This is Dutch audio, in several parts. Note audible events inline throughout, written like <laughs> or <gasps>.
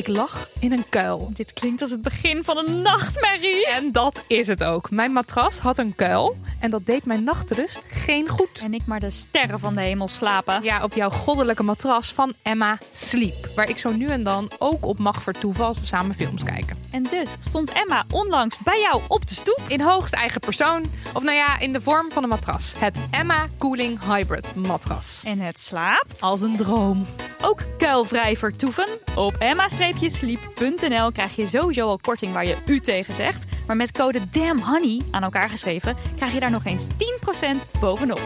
Ik lag in een kuil. Dit klinkt als het begin van een nachtmerrie. En dat is het ook. Mijn matras had een kuil en dat deed mijn nachtrust geen goed. En ik maar de sterren van de hemel slapen. Ja, op jouw goddelijke matras van Emma Sleep. Waar ik zo nu en dan ook op mag vertoeven als we samen films kijken. En dus stond Emma onlangs bij jou op de stoep. In hoogst eigen persoon. Of nou ja, in de vorm van een matras. Het Emma Cooling Hybrid matras. En het slaapt. Als een droom. Ook kuilvrij vertoeven. Op emma-sleep.nl krijg je sowieso al korting waar je u tegen zegt. Maar met code DAMNHONEY aan elkaar geschreven krijg je daar nog eens 10% bovenop.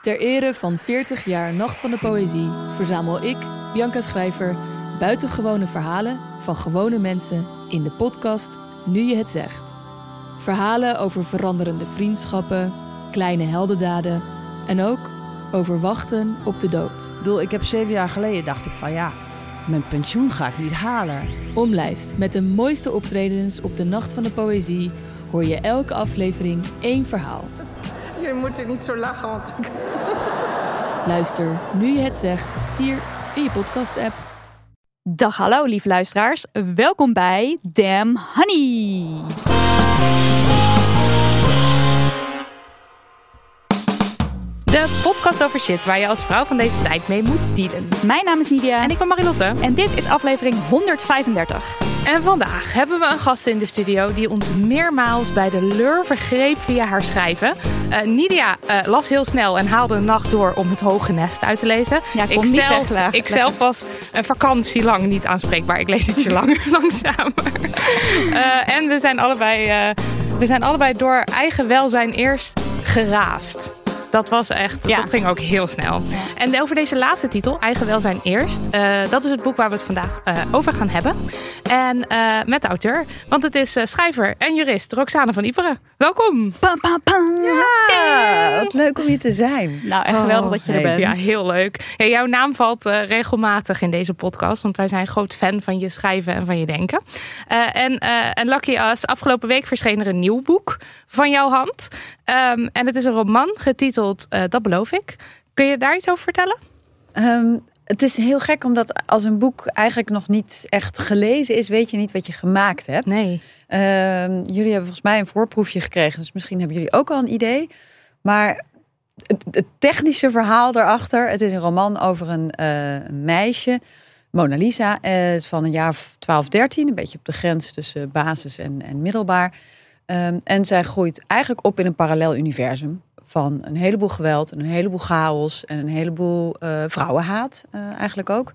Ter ere van 40 jaar Nacht van de Poëzie verzamel ik, Bianca Schrijver, buitengewone verhalen van gewone mensen in de podcast Nu je het zegt. Verhalen over veranderende vriendschappen, kleine heldendaden en ook over wachten op de dood. Ik bedoel, ik heb zeven jaar geleden dacht ik van ja, mijn pensioen ga ik niet halen. Omlijst met de mooiste optredens op de Nacht van de Poëzie hoor je elke aflevering één verhaal. Je moet er niet zo lachen, want ik... Luister nu je het zegt hier in je podcast-app. Dag hallo lief luisteraars. Welkom bij Damn Honey. De podcast over shit waar je als vrouw van deze tijd mee moet dealen. Mijn naam is Nidia. En ik ben Marilotte. En dit is aflevering 135. En vandaag hebben we een gast in de studio die ons meermaals bij de leur vergreep via haar schrijven. Uh, Nidia uh, las heel snel en haalde de nacht door om het hoge nest uit te lezen. Ja, ik, niet zelf, weg, ik zelf was een vakantie lang niet aanspreekbaar. Ik lees ietsje <laughs> langer langzamer. Uh, en we zijn, allebei, we zijn allebei door eigen welzijn eerst geraast. Dat was echt, ja. dat ging ook heel snel. En over deze laatste titel, Eigen Welzijn Eerst. Uh, dat is het boek waar we het vandaag uh, over gaan hebben. En uh, met de auteur, want het is schrijver en jurist Roxane van Iperen. Welkom. Pam, pam, pam. Ja, wat leuk om hier te zijn. Nou, echt geweldig oh, dat je er bent. Ja, heel leuk. Ja, jouw naam valt regelmatig in deze podcast, want wij zijn groot fan van je schrijven en van je denken. en, en Lucky Us, afgelopen week verscheen er een nieuw boek van jouw hand. Um, en het is een roman getiteld uh, Dat beloof ik. Kun je daar iets over vertellen? Um, het is heel gek, omdat als een boek eigenlijk nog niet echt gelezen is, weet je niet wat je gemaakt hebt. Nee. Um, jullie hebben volgens mij een voorproefje gekregen, dus misschien hebben jullie ook al een idee. Maar het, het technische verhaal daarachter, het is een roman over een uh, meisje. Mona Lisa, uh, van een jaar 12, 13, een beetje op de grens tussen basis en, en middelbaar. Um, en zij groeit eigenlijk op in een parallel universum van een heleboel geweld en een heleboel chaos en een heleboel uh, vrouwenhaat uh, eigenlijk ook.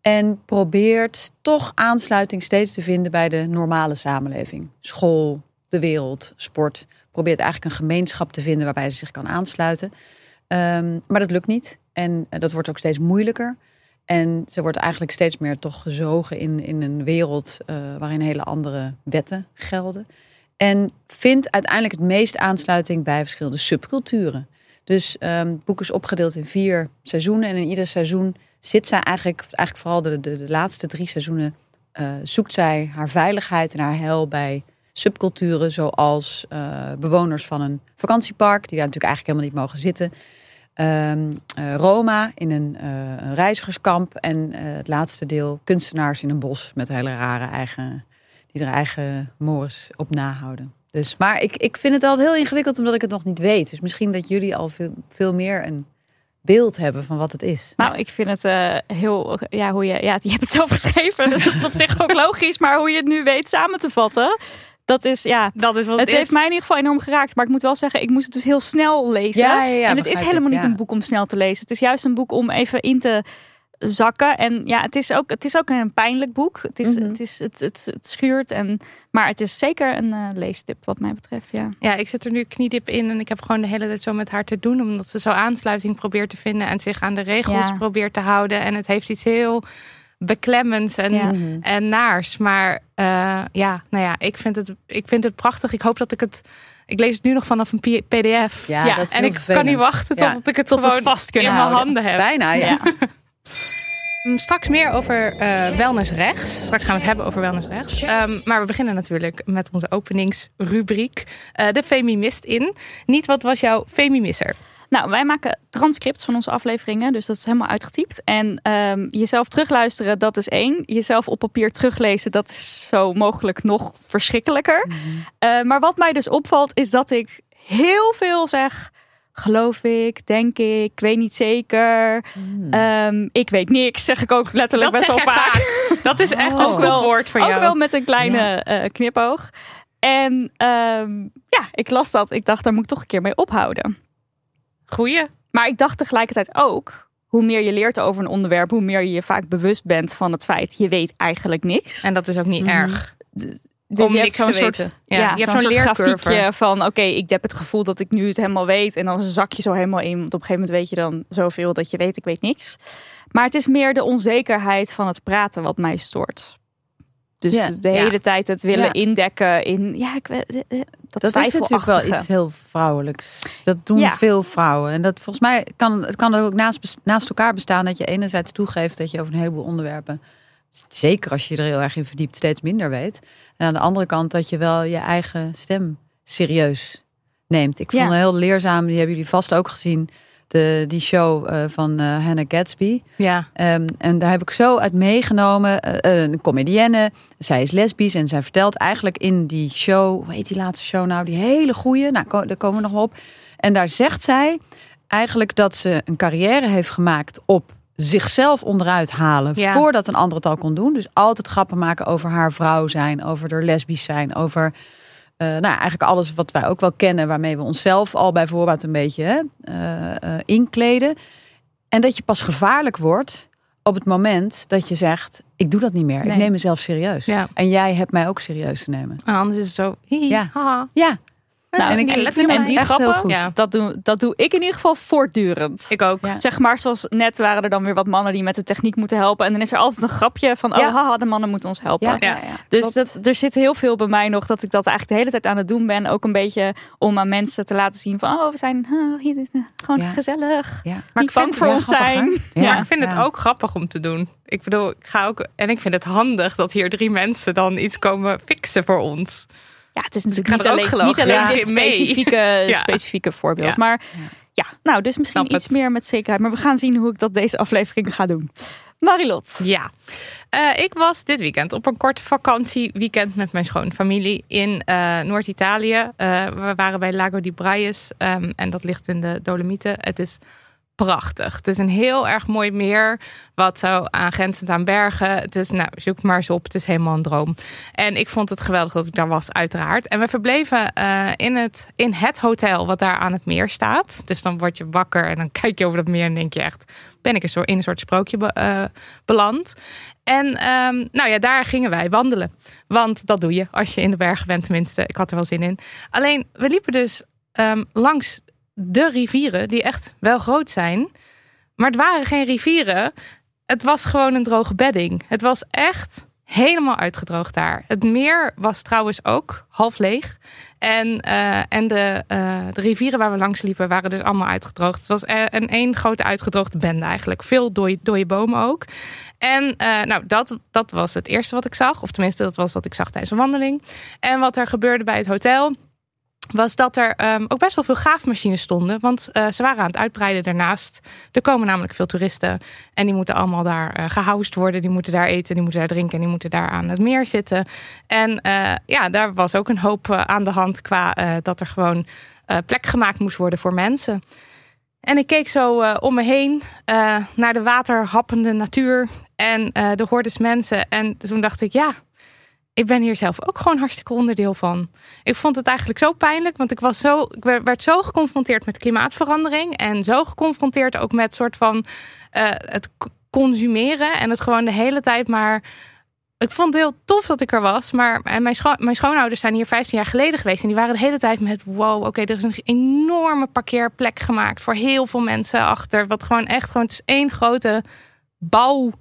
En probeert toch aansluiting steeds te vinden bij de normale samenleving. School, de wereld, sport. Probeert eigenlijk een gemeenschap te vinden waarbij ze zich kan aansluiten. Um, maar dat lukt niet. En uh, dat wordt ook steeds moeilijker. En ze wordt eigenlijk steeds meer toch gezogen in, in een wereld waarin hele andere wetten gelden. En vindt uiteindelijk het meest aansluiting bij verschillende subculturen. Dus um, het boek is opgedeeld in vier seizoenen. En in ieder seizoen zit zij eigenlijk, eigenlijk vooral de, de, laatste drie seizoenen, uh, zoekt zij haar veiligheid en haar heil bij subculturen. Zoals uh, bewoners van een vakantiepark, die daar natuurlijk eigenlijk helemaal niet mogen zitten. Um, uh, Roma in een, een reizigerskamp. En het laatste deel kunstenaars in een bos met hele rare eigen die er eigen mores op nahouden. Dus, maar ik, ik vind het altijd heel ingewikkeld omdat ik het nog niet weet. Dus misschien dat jullie al veel, veel meer een beeld hebben van wat het is. Nou, ik vind het uh, heel, ja, hoe je, ja, <laughs> je hebt het zelf geschreven, dus dat is op zich ook logisch. Maar hoe je het nu weet samen te vatten, dat is, ja, dat is wat het, het heeft mij in ieder geval enorm geraakt. Maar ik moet wel zeggen, ik moest het dus heel snel lezen. Ja, ja, ja, en het is helemaal ik, niet een boek om snel te lezen. Het is juist een boek om even in te zakken. En ja, het is ook, het is ook een pijnlijk boek. Het, is, Mhm. mm -hmm. het, is, het, het, het, schuurt. En, maar het is zeker een uh, leestip wat mij betreft. Ja. ja, ik zit er nu kniediep in. En ik heb gewoon de hele tijd zo met haar te doen. Omdat ze zo aansluiting probeert te vinden. En zich aan de regels ja. probeert te houden. En het heeft iets heel beklemmends en, ja. en naars. Maar uh, ja, nou ja, ik vind, het, ik vind het prachtig. Ik hoop dat ik het... Ik lees het nu nog vanaf een pdf. Ja, ja. en ik kan niet wachten tot ik het tot gewoon het vast kunnen in mijn handen heb. Bijna, ja. <laughs> Straks meer over uh, wellness rechts. Straks gaan we het hebben over wellness rechts. Um, maar we beginnen natuurlijk met onze openingsrubriek. Uh, de Femimist in. Niet wat was jouw Femimisser? Nou, wij maken transcripts van onze afleveringen, dus dat is helemaal uitgetypt. En ehm, jezelf terugluisteren, dat is één. Jezelf op papier teruglezen, dat is zo mogelijk nog verschrikkelijker. Uh, maar wat mij dus opvalt, is dat ik heel veel zeg geloof ik, denk ik, ik weet niet zeker. Hmm. Um, ik weet niks, zeg ik ook letterlijk Dat best wel vaak. vaak. Dat is echt Oh. een stopwoord voor jou. Ook wel met een kleine eh, knipoog. En ehm, ja, ik las dat. Ik dacht, daar moet ik toch een keer mee ophouden. Goeie. Maar ik dacht tegelijkertijd ook, hoe meer je leert over een onderwerp, hoe meer je je vaak bewust bent van het feit, je weet eigenlijk niks. En dat is ook niet Mhm. erg. Dus om je niks hebt te zo'n soort, weten. ja, Ja, je hebt zo'n zo'n soort leercurve. grafiekje van, oké, ik heb het gevoel dat ik nu het helemaal weet. En dan zak je zo helemaal in, want op een gegeven moment weet je dan zoveel dat je weet, ik weet niks. Maar het is meer de onzekerheid van het praten wat mij stoort. Dus Ja. de Ja. hele tijd het willen Ja. indekken in, ja, ik weet, eh, eh, dat, Dat is natuurlijk wel iets heel vrouwelijks. Dat doen Ja. veel vrouwen. En dat volgens mij kan het kan er ook naast, naast elkaar bestaan dat je enerzijds toegeeft dat je over een heleboel onderwerpen, zeker als je er heel erg in verdiept, steeds minder weet. En aan de andere kant dat je wel je eigen stem serieus neemt. Ik vond Ja. het heel leerzaam, die hebben jullie vast ook gezien, de, die show eh, van eh, Hannah Gatsby. Ja. Ehm, en daar heb ik zo uit meegenomen. eh, een comedienne. Zij is lesbisch en zij vertelt eigenlijk in die show. Hoe heet die laatste show nou? Die hele goeie. Nou, ko- daar komen we nog op. En daar zegt zij eigenlijk dat ze een carrière heeft gemaakt op zichzelf onderuit halen Ja. voordat een ander het al kon doen. Dus altijd grappen maken over haar vrouw zijn, over haar lesbisch zijn, over eh, nou, eigenlijk alles wat wij ook wel kennen, waarmee we onszelf al bij voorbaat een beetje hè, eh, eh, inkleden. En dat je pas gevaarlijk wordt op het moment dat je zegt: Ik doe dat niet meer. Nee. Ik neem mezelf serieus. Ja. En jij hebt mij ook serieus te nemen. En anders is het zo. Ja. haha. Ja, Nou, en ik vind het en die grappen. Ja. dat, doe, dat doe ik in ieder geval voortdurend. Ik ook. Ja. Zeg maar, zoals net waren er dan weer wat mannen die met de techniek moeten helpen. En dan is er altijd een grapje van, oh haha, de mannen moeten ons helpen. Ja, Ja. ja, ja. Dus dat, er zit heel veel bij mij nog dat ik dat eigenlijk de hele tijd aan het doen ben. Ook een beetje om aan mensen te laten zien van, oh, we zijn ah, hier, eh, gewoon Ja. gezellig. Ja. Maar ik bang vind- voor ons grappig, zijn. Maar Ja, ik vind het ook grappig om te doen. Ik bedoel, ik ga ook. En ik vind het handig dat hier drie mensen dan iets komen fixen voor ons. Ja, het is Dus natuurlijk niet alleen, niet alleen Ja. dit specifieke, <laughs> Ja. specifieke voorbeeld. Ja. Maar ja, nou, dus misschien Snap iets het. meer met zekerheid. Maar we gaan zien hoe ik dat deze aflevering ga doen. Marilot. Ja, Eh, ik was dit weekend op een korte vakantieweekend met mijn schoonfamilie in eh, Noord-Italië. Eh, we waren bij Lago di Braies ehm, en dat ligt in de Dolomieten. Het is prachtig. Het is een heel erg mooi meer, wat zo aangrenzend aan bergen. Is, nou, zoek maar eens op. Het is helemaal een droom. En ik vond het geweldig dat ik daar was, uiteraard. En we verbleven eh, in, het, in het hotel wat daar aan het meer staat. Dus dan word je wakker en dan <laughs> kijk je over dat meer en denk je echt... ben ik in een soort sprookje eh, beland. En ehm, nou ja, daar gingen wij wandelen. Want dat doe je als je in de bergen bent, tenminste. Ik had er wel zin in. Alleen, we liepen dus ehm, langs de rivieren, die echt wel groot zijn. Maar het waren geen rivieren. Het was gewoon een droge bedding. Het was echt helemaal uitgedroogd daar. Het meer was trouwens ook half leeg. En, eh, en de, eh, de rivieren waar we langs liepen waren dus allemaal uitgedroogd. Het was eh, een één grote uitgedroogde bende eigenlijk. Veel dode, bomen ook. En nou, dat, dat was het eerste wat ik zag. Of tenminste, dat was wat ik zag tijdens een wandeling. En wat er gebeurde bij het hotel was dat er ehm, ook best wel veel graafmachines stonden. Want eh, ze waren aan het uitbreiden daarnaast. Er komen namelijk veel toeristen. En die moeten allemaal daar eh gehoused worden. Die moeten daar eten, die moeten daar drinken. En die moeten daar aan het meer zitten. En eh, ja, daar was ook een hoop aan de hand qua dat er gewoon plek gemaakt moest worden voor mensen. En ik keek zo om me heen naar de waterhappende natuur. En de hordes mensen. En toen dacht ik, ja, ik ben hier zelf ook gewoon hartstikke onderdeel van. Ik vond het eigenlijk zo pijnlijk, want ik, was zo, ik werd zo geconfronteerd met klimaatverandering. En zo geconfronteerd ook met soort van eh, het consumeren. En het gewoon de hele tijd maar. Ik vond het heel tof dat ik er was. Maar en mijn, scho mijn schoonouders zijn hier 15 jaar geleden geweest. En die waren de hele tijd met: wow, oké, er is een enorme parkeerplek gemaakt voor heel veel mensen achter. Wat gewoon echt gewoon, het is één grote bouwplek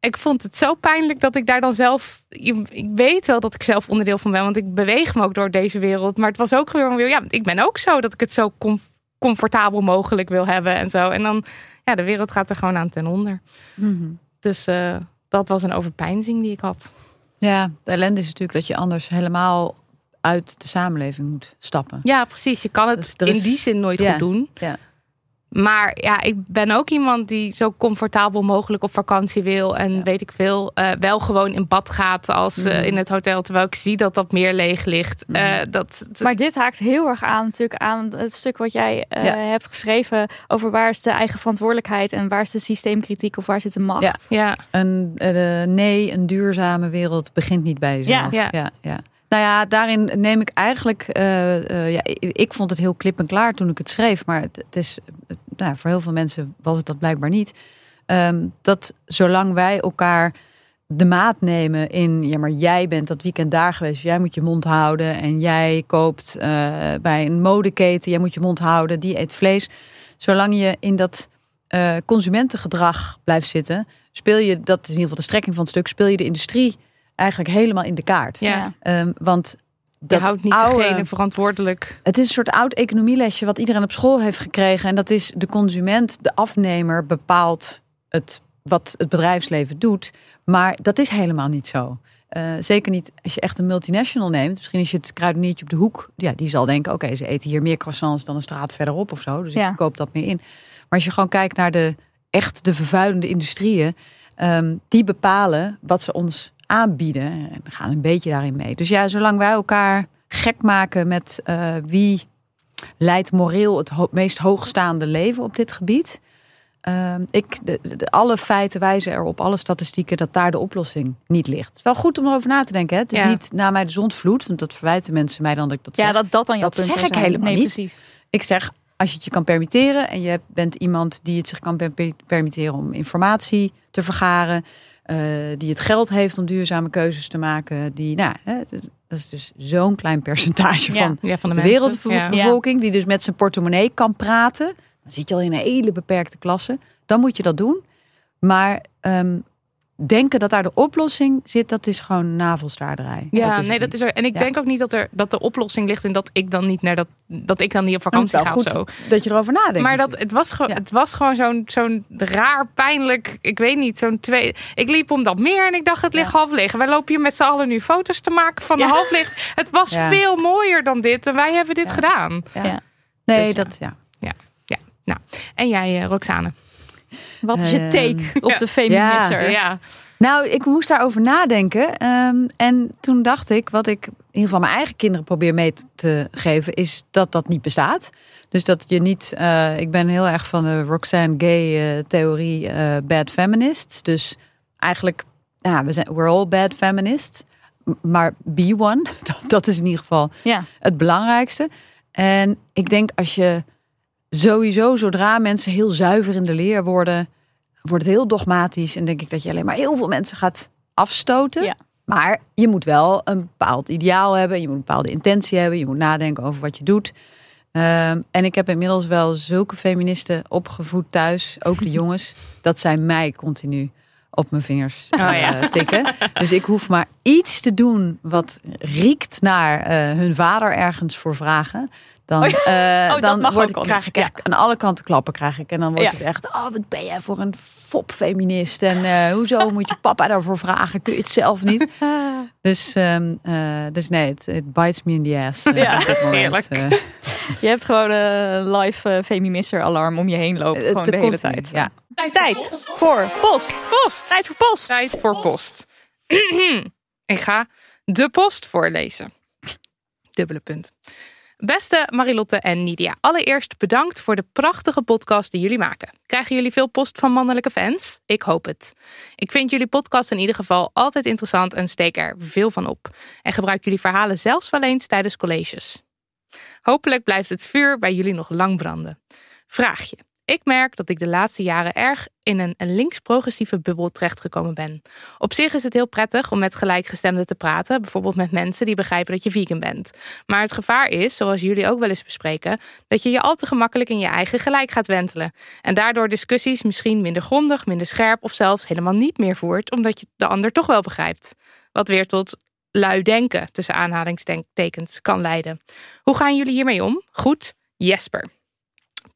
ik vond het zo pijnlijk dat ik daar dan zelf. Ik weet wel dat ik zelf onderdeel van ben, want ik beweeg me ook door deze wereld. Maar het was ook gewoon weer. Ja, ik ben ook zo dat ik het zo com- comfortabel mogelijk wil hebben en zo. En dan, ja, de wereld gaat er gewoon aan ten onder. Mhm. Dus eh, dat was een overpeinzing die ik had. Ja, de ellende is natuurlijk dat je anders helemaal uit de samenleving moet stappen. Ja, precies. Je kan het Dus in die zin nooit Ja. goed doen. Ja. Maar ja, ik ben ook iemand die zo comfortabel mogelijk op vakantie wil. En Ja. weet ik veel, eh, wel gewoon in bad gaat als eh, Mhm. in het hotel. Terwijl ik zie dat dat meer leeg ligt. Mhm. Eh, dat, Maar dit haakt heel erg aan natuurlijk aan het stuk wat jij eh, Ja. hebt geschreven over waar is de eigen verantwoordelijkheid en waar is de systeemkritiek of waar zit de macht. Ja. ja, Een, eh, nee, een duurzame wereld begint niet bij jezelf. Ja. ja, ja. Nou ja, daarin neem ik eigenlijk. eh, eh, ja, ik, vond het heel klip en klaar toen ik het schreef. Maar het, is. Nou, voor heel veel mensen was het dat blijkbaar niet. Ehm, dat zolang wij elkaar de maat nemen in. Ja, maar jij bent dat weekend daar geweest. Jij moet je mond houden. En jij koopt eh, bij een modeketen. Jij moet je mond houden. Die eet vlees. Zolang je in dat consumentengedrag blijft zitten. Speel je, dat is in ieder geval de strekking van het stuk. Speel je de industrie eigenlijk helemaal in de kaart. ja. Ehm, want Je dat houdt niet oude- degene verantwoordelijk. het is een soort oud economielesje wat iedereen op school heeft gekregen. En dat is de consument, de afnemer, bepaalt het, wat het bedrijfsleven doet. Maar dat is helemaal niet zo. Eh, zeker niet als je echt een multinational neemt. Misschien is je het kruideniertje op de hoek. Ja, die zal denken, oké, ze eten hier meer croissants dan een straat verderop of zo. Dus Ja. ik koop dat meer in. Maar als je gewoon kijkt naar de echt de vervuilende industrieën. ehm, die bepalen wat ze ons aanbieden. En gaan een beetje daarin mee. Dus ja, zolang wij elkaar gek maken met eh, wie leidt moreel het ho- meest hoogstaande leven op dit gebied. Ehm, ik, de, de- alle feiten wijzen erop, alle statistieken, dat daar de oplossing niet ligt. Het is wel goed om erover na te denken. Hè? Het is Ja. niet na mij de zondvloed, want dat verwijten mensen mij dan dat ik dat Ja, zeg. dat dat dan je Dat zeg ik zijn. helemaal nee, niet. Precies. Ik zeg, als je het je kan permitteren en je bent iemand die het zich kan per- permitteren om informatie te vergaren, die het geld heeft om duurzame keuzes te maken, die, nou, hè, dat is dus zo'n klein percentage van Ja, van de, wereldbevolking, die dus met zijn portemonnee kan praten. Dan zit je al in een hele beperkte klasse. Dan moet je dat doen. Maar ehm, denken dat daar de oplossing zit, dat is gewoon navelstaarderij. Ja, nee, dat is er. En ik Ja. denk ook niet dat er dat de oplossing ligt in dat ik dan niet naar dat dat ik dan niet op vakantie wel ga goed of zo. dat je erover nadenkt. Maar dat, het, was gewoon, Ja. het was gewoon zo'n zo'n raar, pijnlijk, ik weet niet, zo'n twee... Ik liep om dat meer en ik dacht, het ligt half leeg. En wij lopen hier met z'n allen nu foto's te maken van Ja. de half leeg. Het was Ja. veel mooier dan dit en wij hebben dit Ja. gedaan. Ja. Ja. Nee, Dus ja. dat ja. En jij, eh, Roxane? Wat is je Ehm, take op ja. de feminister? Ja. Nou, ik moest daarover nadenken. ehm, en toen dacht ik, wat ik in ieder geval mijn eigen kinderen probeer mee te geven, is dat dat niet bestaat. Dus dat je niet. eh, ik ben heel erg van de Roxanne Gay eh, theorie eh, bad feminists. Dus eigenlijk, ja, we zijn we're all bad feminists. Maar be one. <laughs> Dat, dat is in ieder geval Ja. het belangrijkste. En ik denk als je sowieso, zodra mensen heel zuiver in de leer worden, wordt het heel dogmatisch. En denk ik dat je alleen maar heel veel mensen gaat afstoten. Ja. Maar je moet wel een bepaald ideaal hebben. Je moet een bepaalde intentie hebben. Je moet nadenken over wat je doet. Ehm, en ik heb inmiddels wel zulke feministen opgevoed thuis, ook de jongens, <laughs> dat zij mij continu op mijn vingers Oh eh, ja. tikken. Dus ik hoef maar iets te doen wat riekt naar eh, hun vader ergens voor vragen. Dan, Oh eh, dat dan word ik, krijg ik echt aan alle kanten klappen krijg ik. En dan wordt Ja. het echt, oh wat ben jij voor een fopfeminist. En eh, hoezo <laughs> moet je papa daarvoor vragen? Kun je het zelf niet? <laughs> Dus, ehm, eh, dus nee, het, bites me in the ass. Ja. <laughs> Je hebt gewoon een live eh, feminister alarm om je heen lopen. Het- Gewoon het de hele tijd. Ja. Tijd voor post. Post. Tijd voor post. Tijd voor post. <clears throat> ik ga de post voorlezen. Dubbele punt. Beste Marilotte en Nidia, allereerst bedankt voor de prachtige podcast die jullie maken. Krijgen jullie veel post van mannelijke fans? Ik hoop het. Ik vind jullie podcast in ieder geval altijd interessant en steek er veel van op. En gebruik jullie verhalen zelfs wel eens tijdens colleges. Hopelijk blijft het vuur bij jullie nog lang branden. Vraagje. Ik merk dat ik de laatste jaren erg in een, links-progressieve bubbel terechtgekomen ben. Op zich is het heel prettig om met gelijkgestemden te praten, bijvoorbeeld met mensen die begrijpen dat je vegan bent. Maar het gevaar is, zoals jullie ook wel eens bespreken, dat je je al te gemakkelijk in je eigen gelijk gaat wentelen. En daardoor discussies misschien minder grondig, minder scherp of zelfs helemaal niet meer voert, omdat je de ander toch wel begrijpt. Wat weer tot lui denken, tussen aanhalingstekens, kan leiden. Hoe gaan jullie hiermee om? Goed, Jesper.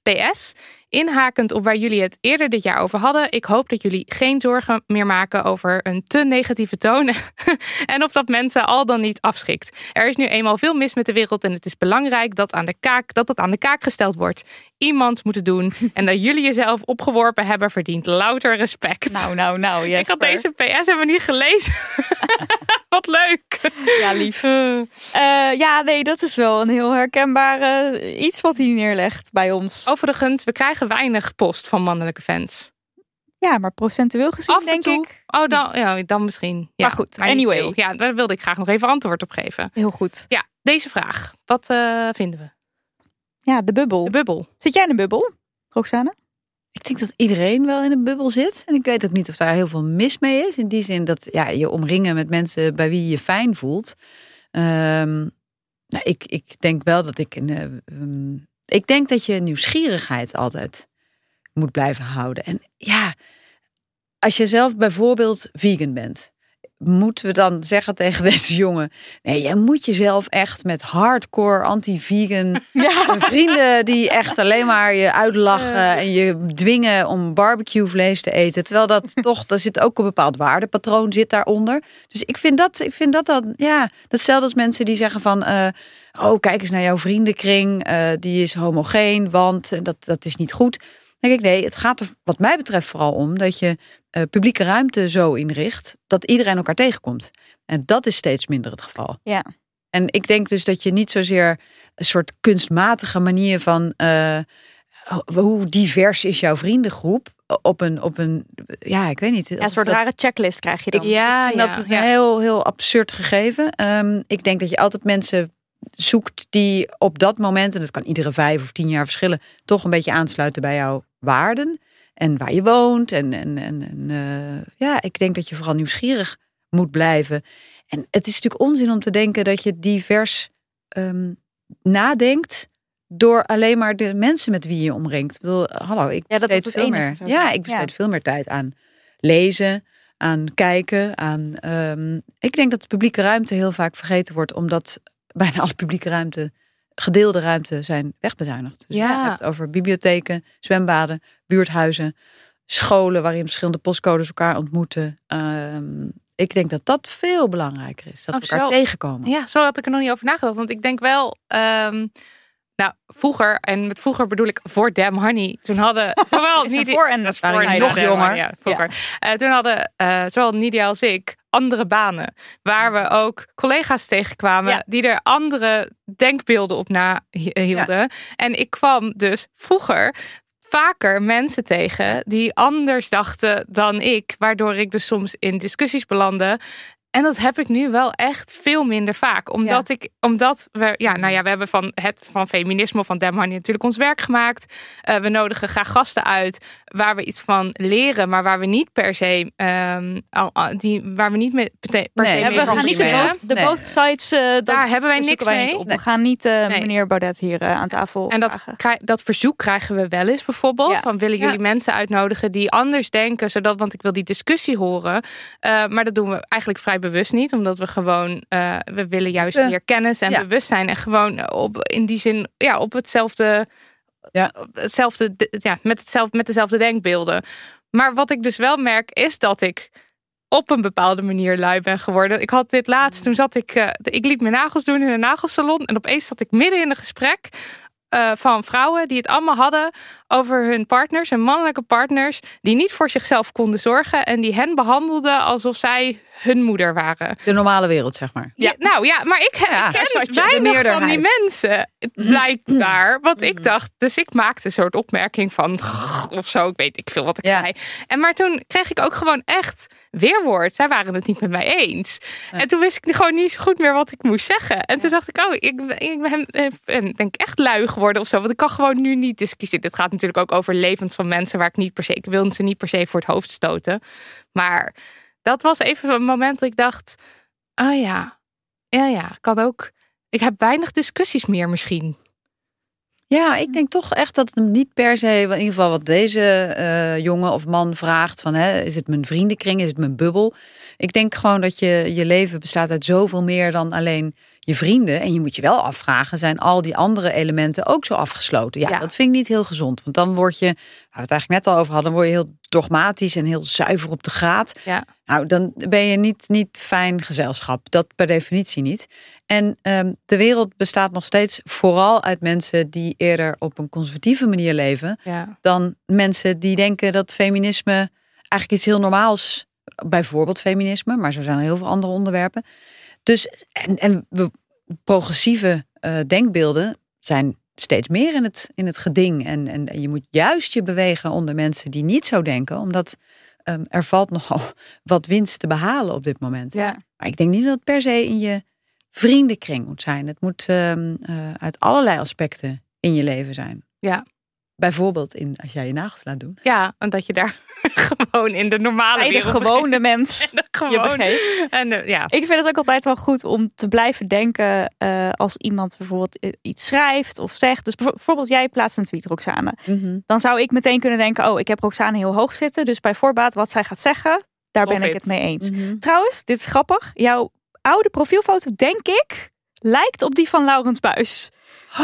PS, inhakend op waar jullie het eerder dit jaar over hadden. Ik hoop dat jullie geen zorgen meer maken over een te negatieve toon. <laughs> en of dat mensen al dan niet afschrikt. Er is nu eenmaal veel mis met de wereld en het is belangrijk dat, aan de kaak, dat het aan de kaak gesteld wordt. Iemand moet het doen. <laughs> en dat jullie jezelf opgeworpen hebben verdient louter respect. Nou, nou, nou, <laughs> Ik had deze PS hebben niet gelezen. Ja, lief. Uh, ja, nee, dat is wel een heel herkenbaar iets wat hij neerlegt bij ons. Overigens, we krijgen weinig post van mannelijke fans. Ja, maar procentueel gezien Af denk toe. ik. Oh, dan, ja, dan misschien. Ja, Maar goed, anyway. Ja, daar wilde ik graag nog even antwoord op geven. Heel goed. Ja, deze vraag. Wat eh, vinden we? Ja, de bubbel. De bubbel. Zit jij in een bubbel, Roxane? Ik denk dat iedereen wel in een bubbel zit. En ik weet ook niet of daar heel veel mis mee is. In die zin dat ja, je omringen met mensen bij wie je je fijn voelt. Ehm, nou, ik, ik denk wel dat ik. Een, eh, ehm, ik denk dat je nieuwsgierigheid altijd moet blijven houden. En ja, als je zelf bijvoorbeeld vegan bent. Moeten we dan zeggen tegen <laughs> deze jongen: Nee, je moet jezelf echt met hardcore anti-vegan <laughs> vrienden die echt alleen maar je uitlachen en je dwingen om barbecue vlees te eten. Terwijl dat <laughs> toch, daar zit ook een bepaald waardepatroon zit daaronder. Dus ik vind dat, ik vind dat dan, ja, datzelfde als mensen die zeggen van, eh, oh kijk eens naar jouw vriendenkring, eh, die is homogeen, want dat, dat is niet goed. Denk ik, nee, het gaat er wat mij betreft vooral om dat je eh, publieke ruimte zo inricht dat iedereen elkaar tegenkomt. En dat is steeds minder het geval. Ja. En ik denk dus dat je niet zozeer een soort kunstmatige manier van eh, hoe divers is jouw vriendengroep op een, op een ja, ik weet niet. Ja, een soort rare checklist krijg je dan. Ja, Ik vind dat ja, een ja. heel, heel absurd gegeven. Ehm, ik denk dat je altijd mensen zoekt die op dat moment, en dat kan iedere vijf of tien jaar verschillen, toch een beetje aansluiten bij jouw waarden en waar je woont. En, en, en, en, eh, ja, ik denk dat je vooral nieuwsgierig moet blijven. En het is natuurlijk onzin om te denken dat je divers ehm, nadenkt door alleen maar de mensen met wie je omringt. Ik bedoel, hallo, ik Ja, besteed veel meer. Ja, ik besteed Ja. veel meer tijd aan lezen, aan kijken, aan. ehm, ik denk dat de publieke ruimte heel vaak vergeten wordt, omdat bijna alle publieke ruimte, gedeelde ruimte, zijn wegbezuinigd. Dus Ja. je hebt over bibliotheken, zwembaden, buurthuizen, scholen waarin verschillende postcodes elkaar ontmoeten. Ehm, ik denk dat dat veel belangrijker is, dat Oh, we elkaar zo. tegenkomen. Ja, zo had ik er nog niet over nagedacht. Want ik denk wel, ehm, nou, vroeger, en met vroeger bedoel ik voor Damn Honey, toen hadden <laughs> zowel Nidia- voor- en dat is voor nog jonger. Honey, Ja, vroeger. Eh, toen hadden eh, zowel Nidia als ik andere banen, waar we ook collega's tegenkwamen Ja. die er andere denkbeelden op nahielden. En ik kwam dus vroeger vaker mensen tegen die anders dachten dan ik, waardoor ik dus soms in discussies belandde. En dat heb ik nu wel echt veel minder vaak. Omdat ik, omdat we, ja, nou ja, we hebben van het van feminisme van Dem Honey natuurlijk ons werk gemaakt. Eh, we nodigen graag gasten uit waar we iets van leren, maar waar we niet per se, ehm, al- al- die, waar we niet mee, per Nee, se Ja, mee we gaan niet de both, de Nee. both sides. eh, Daar hebben wij niks wij mee. niet op. Nee. We gaan niet eh, Nee. meneer Baudet hier eh, aan tafel En dat, dat verzoek krijgen we wel eens bijvoorbeeld. Ja. Van willen jullie mensen uitnodigen die anders denken, zodat, want ik wil die discussie horen. Eh, maar dat doen we eigenlijk vrij bewust niet, omdat we gewoon, eh, we willen juist meer kennis en Ja. bewustzijn. En gewoon op, in die zin, ja, op hetzelfde, Ja. hetzelfde, ja, met, hetzelfde, met dezelfde denkbeelden. Maar wat ik dus wel merk, is dat ik op een bepaalde manier lui ben geworden. Ik had dit laatst, toen zat ik, eh, ik liet mijn nagels doen in een nagelsalon. En opeens zat ik midden in een gesprek eh, van vrouwen die het allemaal hadden over hun partners, hun mannelijke partners, die niet voor zichzelf konden zorgen en die hen behandelden alsof zij hun moeder waren. De normale wereld, zeg maar. Ja, nou ja, maar ik, Ja, ik ken je, weinig van die mensen, blijkbaar. Want ik dacht, dus ik maakte een soort opmerking van, of zo, ik weet ik veel wat ik Ja. zei. En maar toen kreeg ik ook gewoon echt weerwoord. Zij waren het niet met mij eens. En toen wist ik gewoon niet zo goed meer wat ik moest zeggen. En toen dacht ik, oh, ik, ik ben, ben denk ik echt lui geworden of zo. Want ik kan gewoon nu niet discussiëren. Dit gaat natuurlijk ook over levens van mensen waar ik niet per se, ik wil ze niet per se voor het hoofd stoten. Maar dat was even een moment dat ik dacht, oh ja, ja, ja, kan ook. Ik heb weinig discussies meer misschien. Ja, ik denk toch echt dat het hem niet per se, in ieder geval wat deze eh, jongen of man vraagt van, hè, is het mijn vriendenkring, is het mijn bubbel? Ik denk gewoon dat je je leven bestaat uit zoveel meer dan alleen je vrienden. En je moet je wel afvragen, zijn al die andere elementen ook zo afgesloten? Ja, Ja. dat vind ik niet heel gezond. Want dan word je, waar we het eigenlijk net al over hadden, word je heel dogmatisch en heel zuiver op de graad. Ja. Nou, dan ben je niet, niet fijn gezelschap. Dat per definitie niet. En ehm, de wereld bestaat nog steeds vooral uit mensen die eerder op een conservatieve manier leven Ja. dan mensen die denken dat feminisme eigenlijk iets heel normaals, bijvoorbeeld feminisme, maar zo zijn er heel veel andere onderwerpen. Dus en, en we, progressieve eh, denkbeelden zijn steeds meer in het, in het geding. En, en, en je moet juist je bewegen onder mensen die niet zo denken, omdat ehm, er valt nogal <laughs> wat winst te behalen op dit moment. Ja. Maar ik denk niet dat het per se in je vriendenkring moet zijn. Het moet ehm, eh, uit allerlei aspecten in je leven zijn. Ja. Bijvoorbeeld in, als jij je nagels laat doen. Ja, en dat je daar <laughs> gewoon in de normale Bij de wereld... gewone <laughs> mens. de Je gewone, begreep. en de- ja. Ik vind het ook altijd wel goed om te blijven denken eh, als iemand bijvoorbeeld eh, iets schrijft of zegt. Dus bijvo- bijvoorbeeld jij plaatst een tweet, Roxane. Dan zou ik meteen kunnen denken, oh, ik heb Roxane heel hoog zitten. Dus bij voorbaat wat zij gaat zeggen, daar ben ik het mee eens. Mhm. Trouwens, dit is grappig. Jouw oude profielfoto, denk ik, lijkt op die van Laurens Buis. <gasps>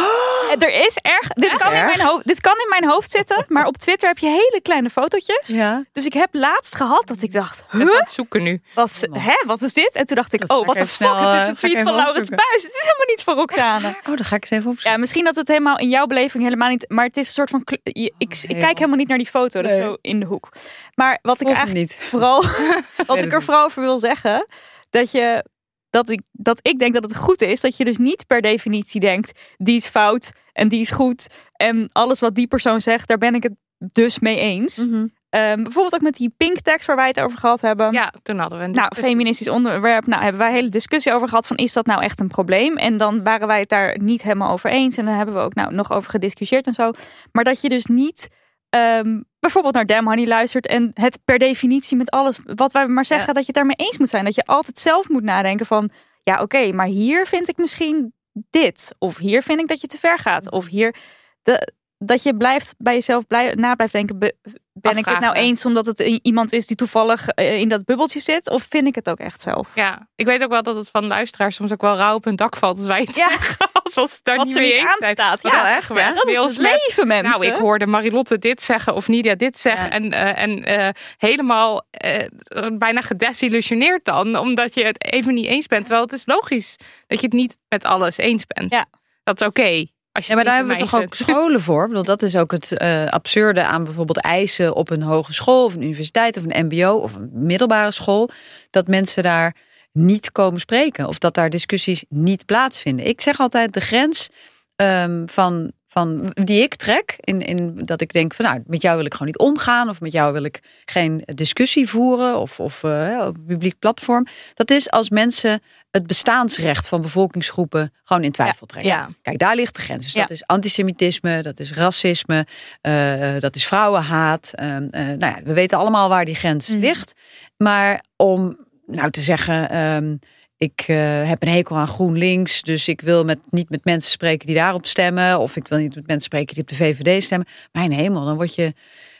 Er is erg. Dit kan, in mijn hoofd, dit kan in mijn hoofd zitten, maar op Twitter heb je hele kleine fotootjes. Ja. Dus ik heb laatst gehad dat ik dacht, Ik huh? het zoeken nu. Wat, is- hè, wat is dit? En toen dacht ik, Dat oh, ik wat de fuck, snel, het is eh, een ik tweet van Laurens. Buis. Het is helemaal niet voor Roxane. Oh, dan ga ik eens even opzoeken. Ja, misschien dat het helemaal in jouw beleving helemaal niet... Maar het is een soort van... je- Ik, ik kijk helemaal niet naar die foto, dat is Nee. zo in de hoek. Maar wat ik Volg eigenlijk niet. vooral... <laughs> wat ik er vooral over wil zeggen... Dat je... Dat ik, dat ik denk dat het goed is dat je dus niet per definitie denkt... die is fout en die is goed. En alles wat die persoon zegt, daar ben ik het dus mee eens. Mhm. Ehm, bijvoorbeeld ook met die pink tags waar wij het over gehad hebben. Ja, toen hadden we een Nou, feministisch onderwerp. Nou, hebben wij een hele discussie over gehad van is dat nou echt een probleem? En dan waren wij het daar niet helemaal over eens. En dan hebben we ook nou, nog over gediscussieerd en zo. Maar dat je dus niet ehm, bijvoorbeeld naar Damn Honey luistert en het per definitie met alles wat wij maar zeggen, dat je het daarmee eens moet zijn. Dat je altijd zelf moet nadenken van ja, oké, maar hier vind ik misschien dit. Of hier vind ik dat je te ver gaat. Of hier. De, dat je blijft bij jezelf blij, na blijft denken. be- ben ik het nou eens omdat het iemand is die toevallig eh, in dat bubbeltje zit? Of vind ik het ook echt zelf? Ja, ik weet ook wel dat het van luisteraars soms ook wel rauw op hun dak valt als wij het Ja. zeggen. Het daar Wat niet ze niet aanstaat. Ja, echt, hè? Dat is het met, leven, mensen. Nou, ik hoorde Marilotte dit zeggen of Nidia dit zeggen. En, eh, en eh, helemaal eh, bijna gedesillusioneerd dan. Omdat je het even niet eens bent. Terwijl het is logisch dat je het niet met alles eens bent. Ja. Dat is oké. Ja, maar daar hebben we toch ook scholen voor? Ik bedoel, dat is ook het absurde aan bijvoorbeeld eisen op een hogeschool of een universiteit of een mbo of een middelbare school. Dat mensen daar niet komen spreken of dat daar discussies niet plaatsvinden. Ik zeg altijd de grens ehm, van, van die ik trek, in, in dat ik denk van nou, met jou wil ik gewoon niet omgaan of met jou wil ik geen discussie voeren of, of eh, op publiek platform. Dat is als mensen het bestaansrecht van bevolkingsgroepen gewoon in twijfel trekken. Ja. Kijk, daar ligt de grens. Dus Ja. dat is antisemitisme, dat is racisme, eh, dat is vrouwenhaat. Ehm, eh, nou ja, we weten allemaal waar die grens Mhm. ligt. Maar om nou te zeggen, ehm, ik eh, heb een hekel aan GroenLinks, dus ik wil met, niet met mensen spreken die daarop stemmen, of ik wil niet met mensen spreken die op de VVD stemmen. Mijn hemel, dan wordt je,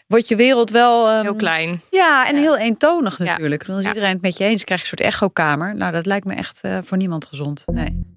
wordt je wereld wel ehm, Heel klein. Ja, en Ja. heel eentonig natuurlijk. Dan is Ja. iedereen het met je eens, krijg je een soort echokamer. Nou, dat lijkt me echt eh, voor niemand gezond. Nee.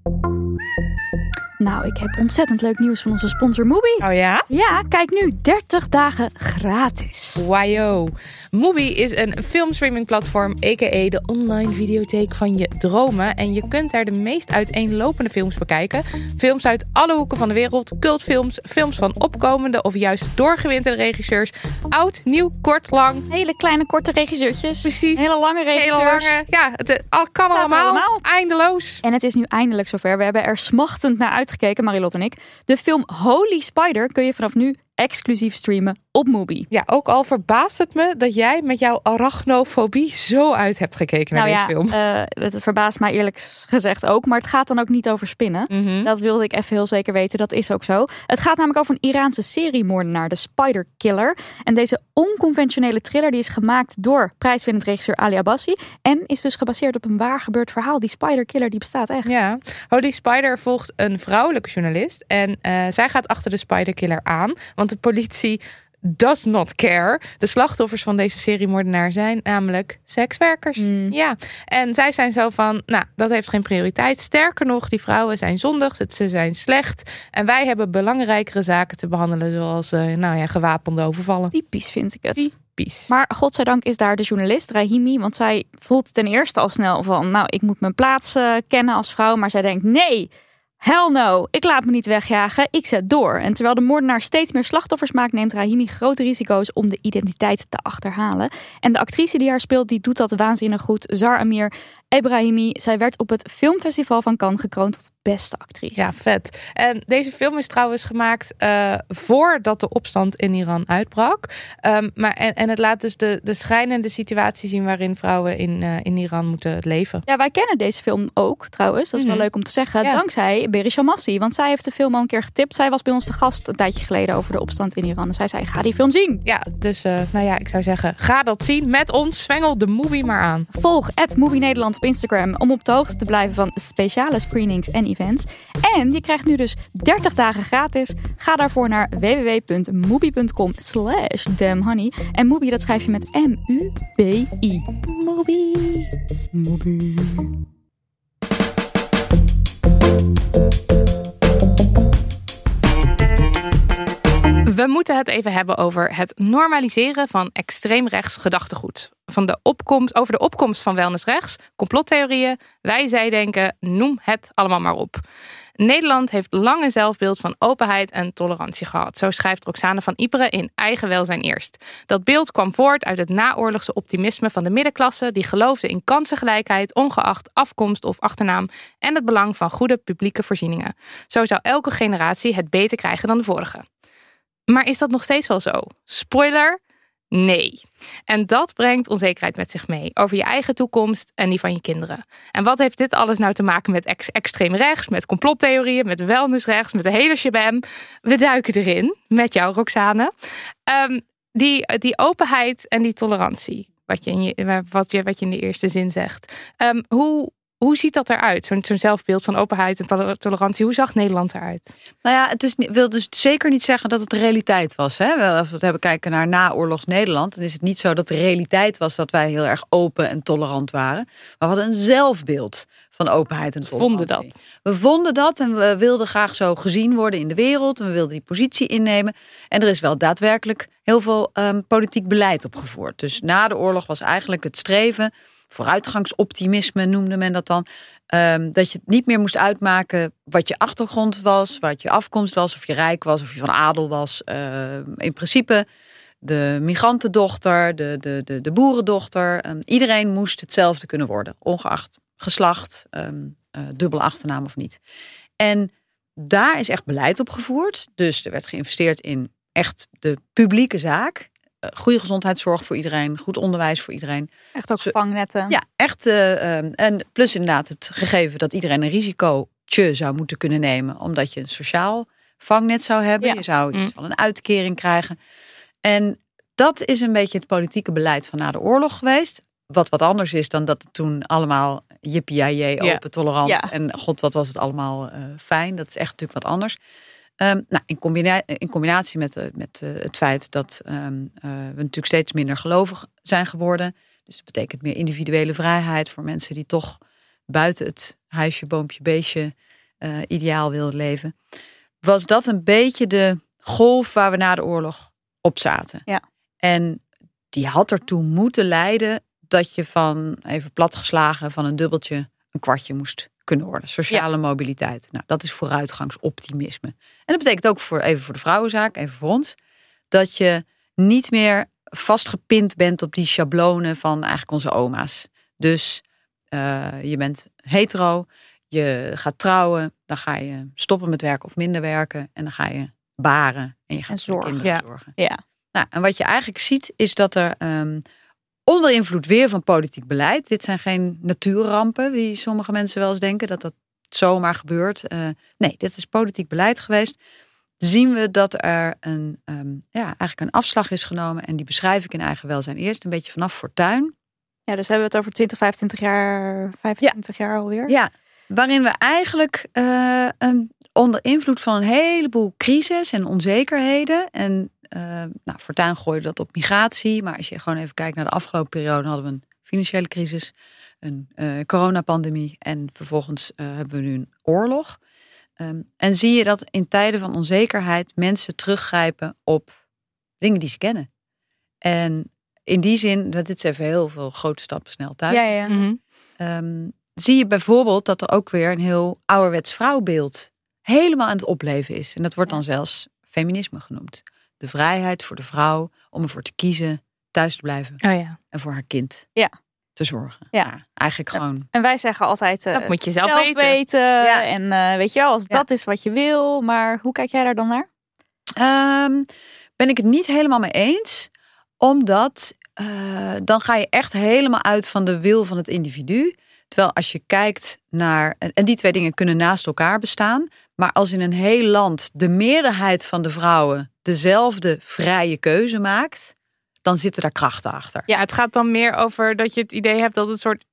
Nou, ik heb ontzettend leuk nieuws van onze sponsor Mubi. Oh ja? Ja, kijk nu 30 dagen gratis. Wajo. Mubi is een filmstreaming platform, a.k.a. de online videotheek van je dromen. En je kunt daar de meest uiteenlopende films bekijken. Films uit alle hoeken van de wereld, cultfilms, films van opkomende of juist doorgewinterde regisseurs. Oud, nieuw, kort, lang. Hele kleine korte regisseurtjes. Precies. Hele lange regisseurs. Hele lange. Ja, het kan allemaal. allemaal. Eindeloos. En het is nu eindelijk zover. We hebben er smachtend naar uitgekeken, Marilot en ik. De film Holy Spider kun je vanaf nu exclusief streamen op Mubi. Ja, ook al verbaast het me dat jij met jouw arachnofobie zo uit hebt gekeken naar nou deze ja, film. eh, het verbaast mij eerlijk gezegd ook. Maar het gaat dan ook niet over spinnen. Mhm. Dat wilde ik even heel zeker weten. Dat is ook zo. Het gaat namelijk over een Iraanse seriemoordenaar, de Spider Killer. En deze onconventionele thriller die is gemaakt door prijswinnend regisseur Ali Abbasi. En is dus gebaseerd op een waar gebeurd verhaal. Die Spider Killer die bestaat echt. Ja, Holy Spider volgt een vrouwelijke journalist. En eh, zij gaat achter de Spider Killer aan. Want de politie does not care. De slachtoffers van deze serie moordenaar zijn namelijk sekswerkers. Hmm. Ja, en zij zijn zo van, nou, dat heeft geen prioriteit. Sterker nog, die vrouwen zijn zondig, ze zijn slecht. En wij hebben belangrijkere zaken te behandelen, zoals, eh, nou ja, gewapende overvallen. Typisch vind ik het. Typisch. Maar godzijdank is daar de journalist Rahimi. Want zij voelt ten eerste al snel van... nou, ik moet mijn plaats eh, kennen als vrouw. Maar zij denkt, nee, hell no. Ik laat me niet wegjagen, ik zet door. En terwijl de moordenaar steeds meer slachtoffers maakt... neemt Rahimi grote risico's om de identiteit te achterhalen. En de actrice die haar speelt, die doet dat waanzinnig goed. Zar Amir Ebrahimi. Zij werd op het filmfestival van Cannes gekroond tot beste actrice. Ja, vet. En deze film is trouwens gemaakt uh, voordat de opstand in Iran uitbrak. Um, maar, en, en het laat dus de, de schrijnende situatie zien waarin vrouwen in, uh, in Iran moeten leven. Ja, wij kennen deze film ook trouwens. Dat is wel Mhm. leuk om te zeggen. Ja. Dankzij Berisha Massi. Want zij heeft de film al een keer getipt. Zij was bij ons te gast een tijdje geleden over de opstand in Iran. En zij zei, ga die film zien. Ja, dus uh, nou ja, ik zou zeggen, ga dat zien met ons. Zwengel de movie maar aan. Volg Movie Nederland op Instagram om op de hoogte te blijven van speciale screenings en events. En je krijgt nu dus 30 dagen gratis. Ga daarvoor naar www.moobie.com slash damnhoney. En Moobie dat schrijf je met M-U-B-I. Moobie. We moeten het even hebben over het normaliseren van extreemrechts gedachtegoed. Van de opkomst, over de opkomst van wellnessrechts, complottheorieën, wij-zij-denken, noem het allemaal maar op. Nederland heeft lang een zelfbeeld van openheid en tolerantie gehad. Zo schrijft Roxane van Ypres in Eigen Welzijn Eerst. Dat beeld kwam voort uit het naoorlogse optimisme van de middenklasse... die geloofde in kansengelijkheid, ongeacht afkomst of achternaam... en het belang van goede publieke voorzieningen. Zo zou elke generatie het beter krijgen dan de vorige. Maar is dat nog steeds wel zo? Spoiler, nee. En dat brengt onzekerheid met zich mee over je eigen toekomst en die van je kinderen. En wat heeft dit alles nou te maken met ex extreem rechts, met complottheorieën, met wellnessrechts, met de hele shabam? We duiken erin met jou, Roxane. Um, die, die openheid en die tolerantie, wat je in, je, wat je, wat je in de eerste zin zegt. Um, hoe, hoe ziet dat eruit? Zo'n zo zelfbeeld van openheid en tolerantie. Hoe zag Nederland eruit? Nou ja, het is, wil dus zeker niet zeggen dat het de realiteit was. Hè? Als we het hebben kijken naar naoorlogs Nederland, dan is het niet zo dat de realiteit was dat wij heel erg open en tolerant waren. Maar we hadden een zelfbeeld van openheid en tolerantie. Vonden dat. We vonden dat en we wilden graag zo gezien worden in de wereld. En we wilden die positie innemen. En er is wel daadwerkelijk heel veel um, politiek beleid opgevoerd. Dus na de oorlog was eigenlijk het streven vooruitgangsoptimisme noemde men dat dan. Um, dat je het niet meer moest uitmaken wat je achtergrond was, wat je afkomst was, of je rijk was, of je van adel was. Uh, in principe de migrantendochter, de, de, de, de boerendochter. Um, iedereen moest hetzelfde kunnen worden, ongeacht geslacht, um, dubbele achternaam of niet. En daar is echt beleid op gevoerd. Dus er werd geïnvesteerd in echt de publieke zaak goede gezondheidszorg voor iedereen, goed onderwijs voor iedereen. Echt ook vangnetten. Ja, echt. Uh, um, en plus inderdaad het gegeven dat iedereen een risicootje zou moeten kunnen nemen, omdat je een sociaal vangnet zou hebben. Ja. Je zou iets van een uitkering krijgen. En dat is een beetje het politieke beleid van na de oorlog geweest. Wat wat anders is dan dat het toen allemaal jippie open, ja. tolerant ja. en god wat was het allemaal uh, fijn. Dat is echt natuurlijk wat anders. Um, nou, in, combina in, combinatie met, uh, met uh, het feit dat um, uh, we natuurlijk steeds minder gelovig zijn geworden. Dus dat betekent meer individuele vrijheid voor mensen die toch buiten het huisje, boompje, beestje ideaal wilden leven. Was dat een beetje de golf waar we na de oorlog op zaten. Ja. En die had ertoe moeten leiden dat je van, even platgeslagen, van een dubbeltje een kwartje moest kunnen worden. Sociale ja. mobiliteit. Nou, dat is vooruitgangsoptimisme. En dat betekent ook voor even voor de vrouwenzaak, even voor ons, dat je niet meer vastgepind bent op die schablonen van eigenlijk onze oma's. Dus uh, je bent hetero, je gaat trouwen, dan ga je stoppen met werken of minder werken en dan ga je baren en je gaat en zorgen. kinderen ja. zorgen. Ja. Nou, en wat je eigenlijk ziet is dat er um, onder invloed weer van politiek beleid. Dit zijn geen natuurrampen, wie sommige mensen wel eens denken dat dat zomaar gebeurt. Uh, nee, dit is politiek beleid geweest. Zien we dat er een, um, ja, eigenlijk een afslag is genomen. En die beschrijf ik in eigen welzijn eerst. Een beetje vanaf Fortuin. Ja, dus hebben we het over 20, 25 jaar, 25 ja. jaar alweer. Ja, waarin we eigenlijk uh, um, onder invloed van een heleboel crisis en onzekerheden. En nou, Fortuyn gooide dat op migratie. Maar als je gewoon even kijkt naar de afgelopen periode, hadden we een financiële crisis, een uh, coronapandemie en vervolgens uh, hebben we nu een oorlog. Um, en zie je dat in tijden van onzekerheid mensen teruggrijpen op dingen die ze kennen. En in die zin, dit is even heel veel grote stappen snel thuis. Ja, ja. Mhm. Um, zie je bijvoorbeeld dat er ook weer een heel ouderwets vrouwbeeld helemaal aan het opleven is. En dat wordt dan zelfs feminisme genoemd. De vrijheid voor de vrouw om ervoor te kiezen thuis te blijven Oh ja. en voor haar kind Ja. te zorgen. Ja. eigenlijk gewoon. En wij zeggen altijd, eh, Dat moet je zelf weten. weten. En eh, weet je wel, als Ja. dat is wat je wil. Maar hoe kijk jij daar dan naar? Ehm, ben ik het niet helemaal mee eens, omdat eh, dan ga je echt helemaal uit van de wil van het individu. Terwijl als je kijkt naar, en die twee dingen kunnen naast elkaar bestaan, maar als in een heel land de meerderheid van de vrouwen dezelfde vrije keuze maakt, dan zitten daar krachten achter. Ja, het gaat dan meer over dat je het idee hebt dat het soort.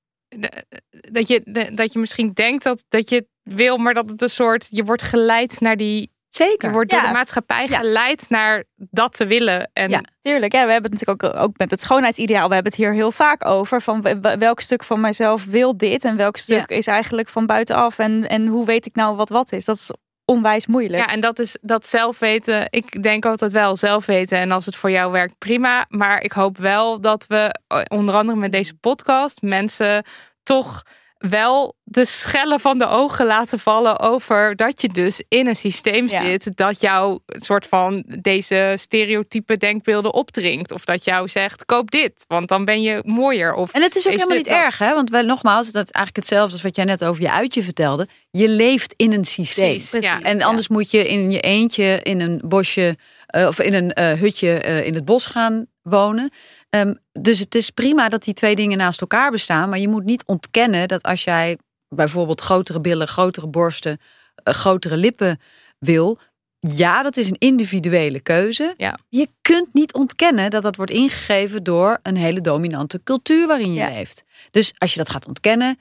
Dat je, dat je misschien denkt dat, dat je het wil, maar dat het een soort. Je wordt geleid naar die. Zeker. Je wordt door Ja. de maatschappij Ja. geleid naar dat te willen. En Ja. Tuurlijk, ja, we hebben het natuurlijk ook, ook met het schoonheidsideaal. We hebben het hier heel vaak over. Van welk stuk van mijzelf wil dit en welk stuk is eigenlijk van buitenaf. En, en hoe weet ik nou wat wat is? Dat is onwijs moeilijk. Ja, en dat is dat zelfweten. Ik denk altijd wel zelfweten. En als het voor jou werkt, prima. Maar ik hoop wel dat we, eh, onder andere met deze podcast, mensen toch wel de schellen van de ogen laten vallen over dat je dus in een systeem Ja. zit dat jou een soort van deze stereotype denkbeelden opdringt. Of dat jou zegt, koop dit, want dan ben je mooier. Of En het is ook helemaal niet dan- erg, hè? Want wij, nogmaals, dat is eigenlijk hetzelfde als wat jij net over je uitje vertelde. Je leeft in een systeem. Precies. En anders moet je in je eentje in een bosje eh, of in een eh, hutje eh, in het bos gaan wonen. Ehm, dus het is prima dat die twee dingen naast elkaar bestaan. Maar je moet niet ontkennen dat als jij bijvoorbeeld grotere billen, grotere borsten, eh, grotere lippen wil. Ja, dat is een individuele keuze. Ja. Je kunt niet ontkennen dat dat wordt ingegeven door een hele dominante cultuur waarin je Ja. leeft. Dus als je dat gaat ontkennen,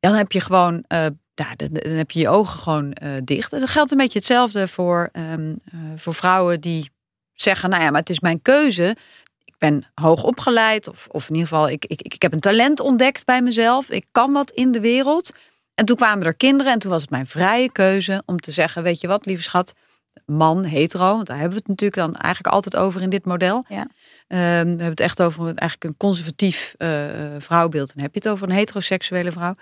dan heb je gewoon, ja, dan, heb je je ogen gewoon eh, dicht. En dat geldt een beetje hetzelfde voor, ehm, eh, voor vrouwen die zeggen, nou ja, maar het is mijn keuze. Ben hoog opgeleid, of, of in ieder geval, ik, ik, ik heb een talent ontdekt bij mezelf. Ik kan wat in de wereld. En toen kwamen er kinderen en toen was het mijn vrije keuze om te zeggen, weet je wat, lieve schat, man, hetero, want daar hebben we het natuurlijk dan eigenlijk altijd over in dit model. Ja. Ehm, we hebben het echt over een- eigenlijk een conservatief eh, vrouwbeeld. En heb je het over een heteroseksuele vrouw.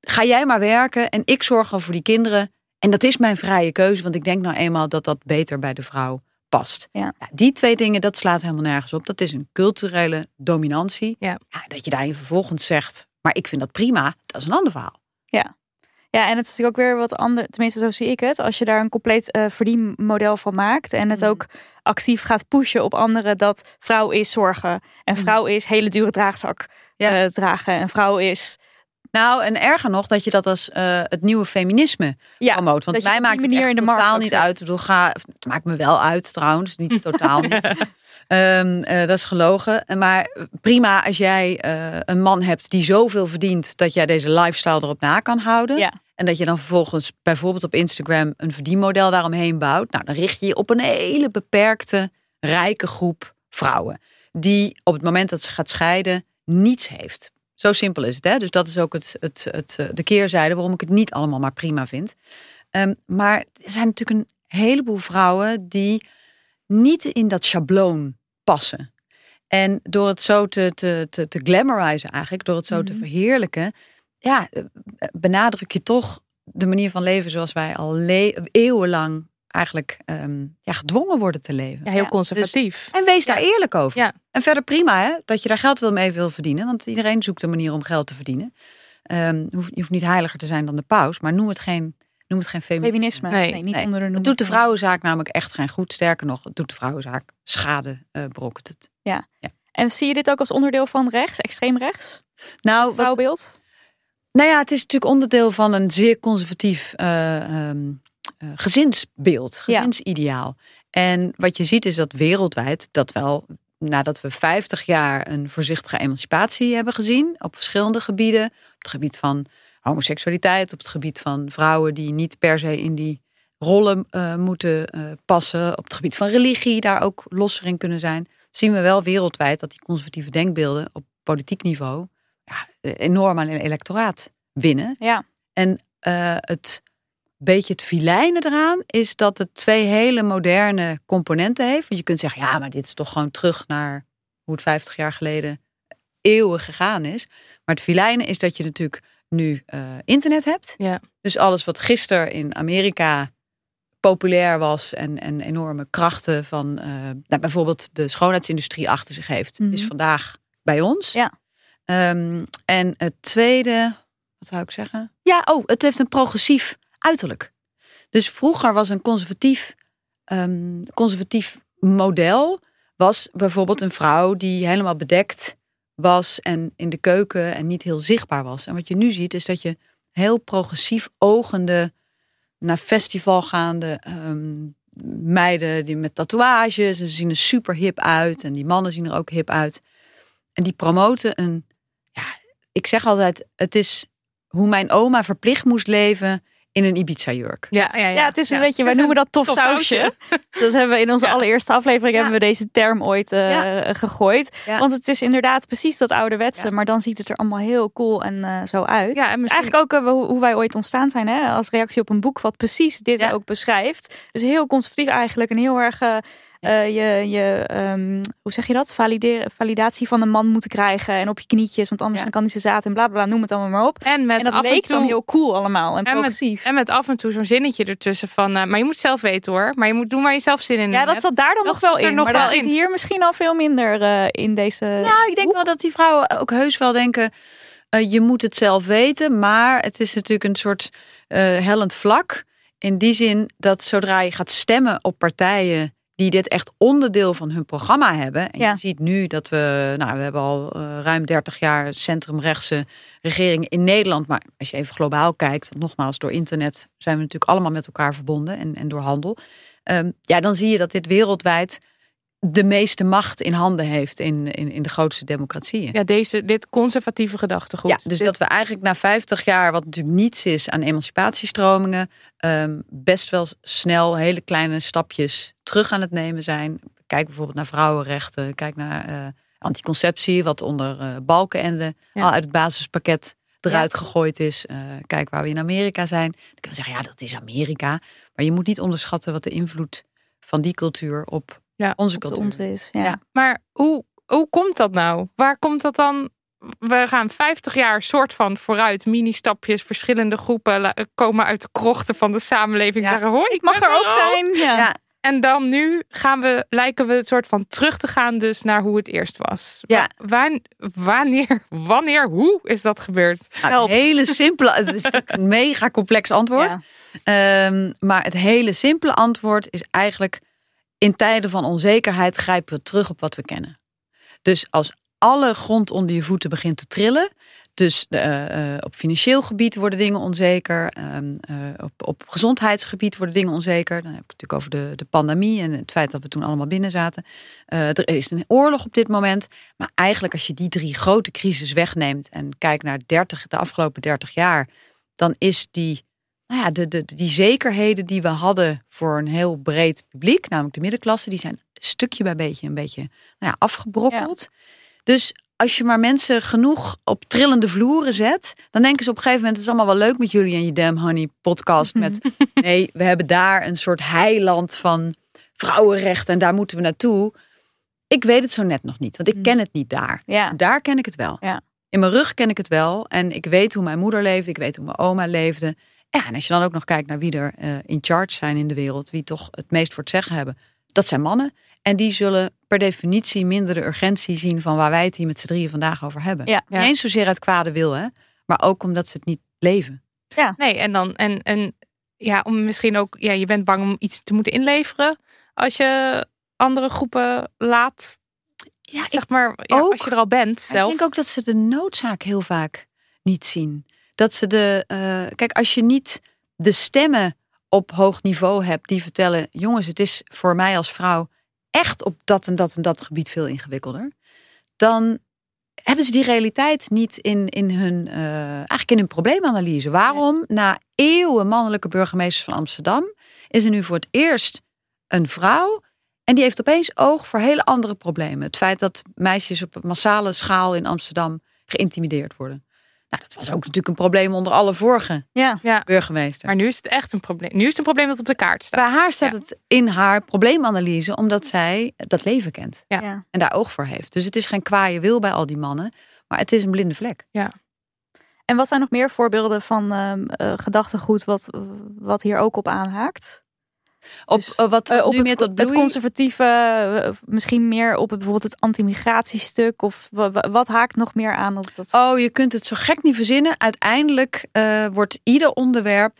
Ga jij maar werken en ik zorg al voor die kinderen. En dat is mijn vrije keuze, want ik denk nou eenmaal dat dat beter bij de vrouw past. Ja. die twee dingen, dat slaat helemaal nergens op. Dat is een culturele dominantie. Ja. dat je daarin vervolgens zegt, maar ik vind dat prima, dat is een ander verhaal. Ja, en het is natuurlijk ook weer wat anders. Tenminste, zo zie ik het. Als je daar een compleet eh verdienmodel van maakt. En het Mhm. ook actief gaat pushen op anderen. Dat vrouw is zorgen. En Mhm. vrouw is hele dure draagzak Ja. eh, dragen. En vrouw is... Nou, en erger nog dat je dat als eh, het nieuwe feminisme Ja, promoot. Want mij maakt het echt totaal niet zet. uit. Ik bedoel, ga, het maakt me wel uit trouwens, niet <laughs> totaal niet. Ehm, eh, dat is gelogen. En Maar prima als jij eh, een man hebt die zoveel verdient dat jij deze lifestyle erop na kan houden. Ja. En dat je dan vervolgens bijvoorbeeld op Instagram een verdienmodel daaromheen bouwt. Nou, dan richt je je op een hele beperkte, rijke groep vrouwen. Die op het moment dat ze gaat scheiden niets heeft. Zo simpel is het. Hè? Dus dat is ook het, het, het, eh, de keerzijde waarom ik het niet allemaal maar prima vind. Ehm, maar er zijn natuurlijk een heleboel vrouwen die niet in dat schabloon passen. En door het zo te, te, te, te glamorizen eigenlijk, door het zo te Mhm. verheerlijken, ja, eh, benadruk je toch de manier van leven zoals wij al eeuwenlang eigenlijk ehm, ja, gedwongen worden te leven. Ja, heel Ja, conservatief. En wees daar eerlijk over. Ja. En verder prima hè, dat je daar geld wil mee wil verdienen. Want iedereen zoekt een manier om geld te verdienen. Ehm, je, hoeft, je hoeft niet heiliger te zijn dan de paus. Maar noem het geen, noem het geen feminisme. Feminisme. Nee, Nee, niet nee. onder de. Het doet de vrouwenzaak namelijk echt geen goed. Sterker nog, het doet de vrouwenzaak schade eh brokkent het. En zie je dit ook als onderdeel van rechts, extreem rechts? Nou, Het wat, vrouwbeeld? nou ja, het is natuurlijk onderdeel van een zeer conservatief eh, ehm, eh, gezinsbeeld, Ja. gezinsideaal. En wat je ziet is dat wereldwijd dat wel nadat we 50 jaar een voorzichtige emancipatie hebben gezien op verschillende gebieden, op het gebied van homoseksualiteit, op het gebied van vrouwen die niet per se in die rollen eh, moeten eh, passen. Op het gebied van religie daar ook losser in kunnen zijn. Zien we wel wereldwijd dat die conservatieve denkbeelden op politiek niveau ja, enorm aan een electoraat winnen. Ja. En het beetje het filijne eraan is dat het twee hele moderne componenten heeft. Want je kunt zeggen, ja, maar dit is toch gewoon terug naar hoe het 50 jaar geleden eeuwen gegaan is. Maar het filijne is dat je natuurlijk nu eh, internet hebt. Ja. Dus alles wat gisteren in Amerika populair was en, en enorme krachten van eh, nou, bijvoorbeeld de schoonheidsindustrie achter zich heeft, Mhm. is vandaag bij ons. Ja. Ehm, en het tweede, wat zou ik zeggen? Ja, oh, het heeft een progressief uiterlijk. Dus vroeger was een conservatief, ehm, conservatief model was bijvoorbeeld een vrouw die helemaal bedekt was en in de keuken en niet heel zichtbaar was. En wat je nu ziet is dat je heel progressief ogende, naar festival gaande ehm, meiden die met tatoeages en ze zien er super hip uit en die mannen zien er ook hip uit. En die promoten een, ja, ik zeg altijd, het is hoe mijn oma verplicht moest leven in een Ibiza-jurk. Ja, ja, ja. Ja, het is een Ja. beetje, wij noemen dat tof, tof sausje. sausje. <laughs> Dat hebben we in onze Ja. allereerste aflevering Ja. hebben we deze term ooit eh, Ja. gegooid. Ja. Want het is inderdaad precies dat ouderwetse, Ja. maar dan ziet het er allemaal heel cool en eh, zo uit. Ja, en misschien eigenlijk ook eh, hoe wij ooit ontstaan zijn, hè? als reactie op een boek wat precies dit Ja. ook beschrijft. Dus heel conservatief eigenlijk en heel erg eh, je, je ehm, hoe zeg je dat? Valideren, validatie van een man moeten krijgen en op je knietjes, want anders Ja. dan kan hij ze zaad en bla bla bla, noem het allemaal maar op. En met En dat af en leek toe dan heel cool allemaal en, En met- progressief. En met af en toe zo'n zinnetje ertussen van, eh, maar je moet zelf weten hoor. Maar je moet doen waar je zelf zin in Ja, dat hebt. zat daar dan Dat nog wel in. nog maar wel dat zit hier misschien al veel minder eh, in deze. Nou, ik denk wel dat die vrouwen ook heus wel denken, eh, je moet het zelf weten, maar het is natuurlijk een soort eh, hellend vlak. In die zin dat zodra je gaat stemmen op partijen die dit echt onderdeel van hun programma hebben. En Ja. je ziet nu dat we, nou, we hebben al eh, ruim 30 jaar centrumrechtse regering in Nederland. Maar als je even globaal kijkt, nogmaals, door internet zijn we natuurlijk allemaal met elkaar verbonden en, en door handel. Ehm, ja, dan zie je dat dit wereldwijd de meeste macht in handen heeft in, in, in de grootste democratieën. Ja, deze, dit conservatieve gedachtegoed. Ja, dus Dit- dat we eigenlijk na 50 jaar, wat natuurlijk niets is aan emancipatiestromingen, ehm, best wel snel hele kleine stapjes terug aan het nemen zijn. Kijk bijvoorbeeld naar vrouwenrechten, kijk naar eh, anticonceptie, wat onder eh Balkenende Ja. al uit het basispakket eruit gegooid is. Eh, kijk waar we in Amerika zijn. Dan kunnen we zeggen, ja, dat is Amerika. Maar je moet niet onderschatten wat de invloed van die cultuur op Ja, onze cultuur is. Ja. Ja. Maar hoe, hoe komt dat nou? Waar komt dat dan? We gaan 50 jaar soort van vooruit, mini-stapjes, verschillende groepen komen uit de krochten van de samenleving. Ja. Zeggen, hoi, ik Mag er ook zijn. Ja. En dan nu gaan we, lijken we het soort van terug te gaan dus naar hoe het eerst was. Ja. Waar- wanneer, wanneer, hoe is dat gebeurd? Nou, het hele simpele, het is <laughs> een mega complex antwoord. Ja. Ehm, maar het hele simpele antwoord is eigenlijk: in tijden van onzekerheid grijpen we terug op wat we kennen. Dus als alle grond onder je voeten begint te trillen. Dus eh, eh, op financieel gebied worden dingen onzeker. ehm, eh, op, op gezondheidsgebied worden dingen onzeker. Dan heb ik het natuurlijk over de, de pandemie en het feit dat we toen allemaal binnen zaten. Er is een oorlog op dit moment. Maar eigenlijk als je die drie grote crisis wegneemt en kijkt naar 30, de afgelopen 30 jaar, dan is die nou ja, de, de, die zekerheden die we hadden voor een heel breed publiek, namelijk de middenklasse, die zijn stukje bij beetje een beetje nou ja, afgebrokkeld. Dus als je maar mensen genoeg op trillende vloeren zet, dan denken ze op een gegeven moment: het is allemaal wel leuk met jullie en je Damn Honey podcast. Met <laughs> nee, we hebben daar een soort heiland van vrouwenrechten en daar moeten we naartoe. Ik weet het zo net nog niet, want ik Hmm. ken het niet daar. Ja. Daar ken ik het wel. Ja. In mijn rug ken ik het wel. En ik weet hoe mijn moeder leefde. Ik weet hoe mijn oma leefde. Ja, en als je dan ook nog kijkt naar wie er eh, in charge zijn in de wereld. Wie toch het meest voor het zeggen hebben. Dat zijn mannen. En die zullen per definitie minder de urgentie zien van waar wij het hier met z'n drieën vandaag over hebben. Ja. Ja. Niet eens zozeer uit kwade wil, hè. Maar ook omdat ze het niet leven. Nee, en dan, en, en ja, om misschien ook, ja, je bent bang om iets te moeten inleveren als je andere groepen laat, Ja, zeg maar, ja, ook. als je er al bent zelf. Ik denk ook dat ze de noodzaak heel vaak niet zien. Dat ze de. eh, kijk, als je niet de stemmen op hoog niveau hebt die vertellen: jongens, het is voor mij als vrouw echt op dat en dat en dat gebied veel ingewikkelder. Dan hebben ze die realiteit niet in, in hun, eh, eigenlijk in hun probleemanalyse. Waarom na eeuwen mannelijke burgemeesters van Amsterdam is er nu voor het eerst een vrouw. En die heeft opeens oog voor hele andere problemen. Het feit dat meisjes op massale schaal in Amsterdam geïntimideerd worden. Nou, dat was ook natuurlijk een probleem onder alle vorige Ja. Ja. burgemeester. Maar nu is het echt een probleem. Nu is het een probleem dat op de kaart staat. Bij haar staat Ja. het in haar probleemanalyse, omdat zij dat leven kent Ja. Ja. en daar oog voor heeft. Dus het is geen kwaaie wil bij al die mannen, maar het is een blinde vlek. En wat zijn nog meer voorbeelden van ehm, eh, gedachtegoed wat, wat hier ook op aanhaakt? Op Dus, eh, wat Eh, op nu het, meer tot het bloei... conservatieve, eh, misschien meer op het, bijvoorbeeld het anti-migratiestuk? Of wa- wa- wat haakt nog meer aan op dat? Oh, je kunt het zo gek niet verzinnen. Uiteindelijk wordt ieder onderwerp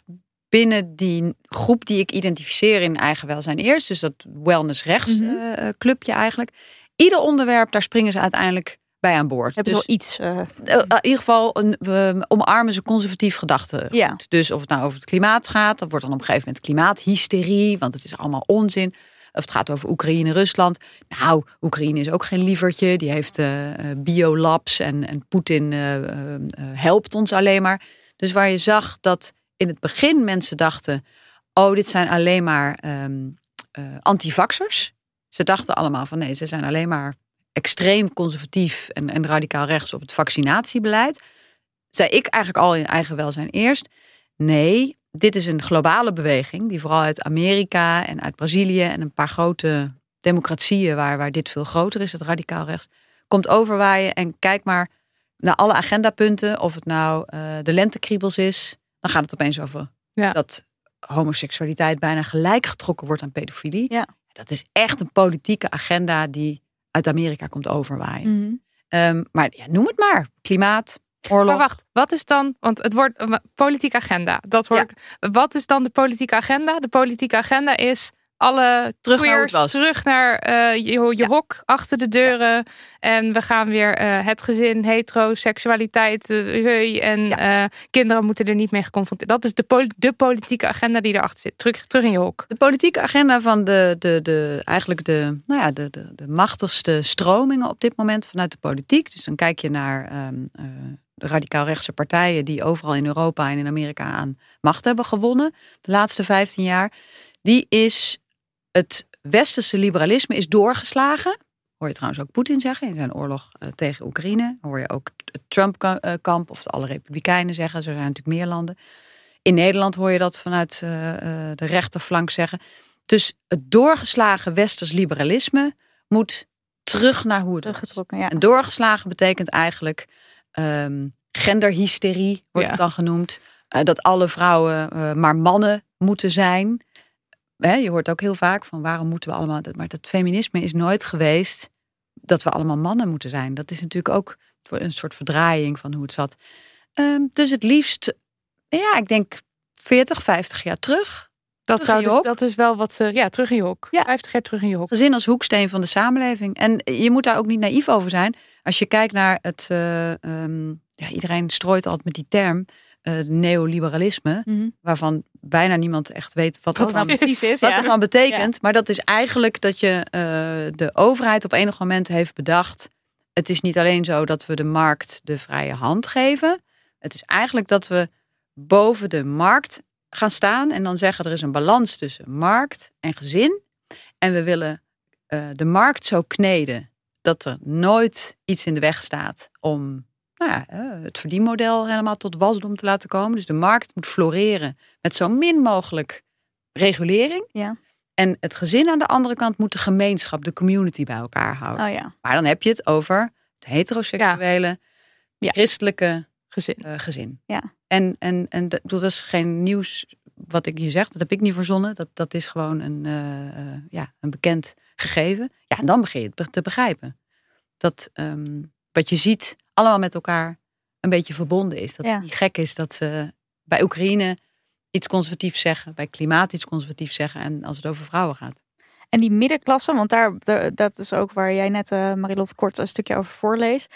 binnen die groep die ik identificeer in eigen welzijn eerst, dus dat wellness rechts Mhm. clubje eigenlijk. Ieder onderwerp, daar springen ze uiteindelijk bij aan boord. Hebben ze dus wel iets? eh, eh, in ieder geval een, we omarmen ze conservatief gedachten. Ja. Dus of het nou over het klimaat gaat, dat wordt dan op een gegeven moment klimaathysterie, want het is allemaal onzin. Of het gaat over Oekraïne, Rusland. Nou, Oekraïne is ook geen lievertje. Die heeft eh, eh, biolabs en, en Poetin eh, eh, eh, helpt ons alleen maar. Dus waar je zag dat in het begin mensen dachten... oh, dit zijn alleen maar ehm eh, antivaxers. Ze dachten allemaal van nee, ze zijn alleen maar extreem conservatief en, en radicaal rechts op het vaccinatiebeleid. Zei ik eigenlijk al in eigen welzijn eerst. Nee, dit is een globale beweging die vooral uit Amerika en uit Brazilië en een paar grote democratieën waar, waar dit veel groter is, het radicaal rechts, komt overwaaien. En kijk maar naar alle agendapunten, of het nou eh, de lentekriebels is, dan gaat het opeens over Ja. dat homoseksualiteit bijna gelijk getrokken wordt aan pedofilie. Ja. Dat is echt een politieke agenda die uit Amerika komt overwaaien. mhm. Ehm, maar ja, noem het maar. Klimaat, oorlog. Maar wacht, wat is dan, want het wordt een politieke agenda. Dat hoor Ja. Wat is dan de politieke agenda? De politieke agenda is alle Terug naar queers terug naar eh, je, je Ja. hok achter de deuren. En we gaan weer eh, het gezin, heteroseksualiteit, eh, hey, en Ja. eh, kinderen moeten er niet mee geconfronteerd. Dat is de, poli- de politieke agenda die erachter zit. Terug, terug in je hok. De politieke agenda van de, de, de, eigenlijk de, nou ja, de, de, de machtigste stromingen op dit moment vanuit de politiek. Dus dan kijk je naar ehm, eh, de radicaal rechtse partijen die overal in Europa en in Amerika aan macht hebben gewonnen de laatste 15 jaar. Die is het westerse liberalisme is doorgeslagen. Hoor je trouwens ook Poetin zeggen in zijn oorlog eh, tegen Oekraïne. Dan hoor je ook het Trump-kamp of alle republikeinen zeggen. Er zijn natuurlijk meer landen. In Nederland hoor je dat vanuit eh, eh, de rechterflank zeggen. Dus het doorgeslagen westers liberalisme moet terug naar hoe het. Teruggetrokken, ja. En doorgeslagen betekent eigenlijk ehm, genderhysterie, wordt Ja. het dan genoemd. Dat alle vrouwen maar mannen moeten zijn. Hè, je hoort ook heel vaak van waarom moeten we allemaal. Maar dat feminisme is nooit geweest dat we allemaal mannen moeten zijn. Dat is natuurlijk ook een soort verdraaiing van hoe het zat. Ehm, dus het liefst, ja, ik denk 40, 50 jaar terug. Dat, zou dus, dat is wel wat ze. Ja, terug in je hok. Ja. 50 jaar terug in je hok. Gezin als hoeksteen van de samenleving. En je moet daar ook niet naïef over zijn. Als je kijkt naar het. eh, ehm, ja, iedereen strooit altijd met die term. eh, neoliberalisme. Mhm. Waarvan bijna niemand echt weet wat, dat het nou precies is. wat ja. het dan betekent. Maar dat is eigenlijk dat je eh, de overheid op enig moment heeft bedacht. Het is niet alleen zo dat we de markt de vrije hand geven. Het is eigenlijk dat we boven de markt gaan staan en dan zeggen er is een balans tussen markt en gezin. En we willen eh, de markt zo kneden dat er nooit iets in de weg staat om nou ja, eh, het verdienmodel helemaal tot wasdom te laten komen. Dus de markt moet floreren met zo min mogelijk regulering. Ja. En het gezin aan de andere kant moet de gemeenschap, de community bij elkaar houden. Oh ja. Maar dan heb je het over het heteroseksuele, Ja. christelijke Gezin. eh, gezin. Ja. En, en, en dat, dat is geen nieuws wat ik je zeg. Dat heb ik niet verzonnen. Dat, dat is gewoon een, eh, ja, een bekend gegeven. Ja, en dan begin je het te begrijpen. Dat ehm, wat je ziet allemaal met elkaar een beetje verbonden is. Dat Ja. het niet gek is dat ze bij Oekraïne iets conservatiefs zeggen. Bij klimaat iets conservatiefs zeggen. En als het over vrouwen gaat. En die middenklasse, want daar, de- dat is ook waar jij net, eh Marilot, kort een stukje over voorleest.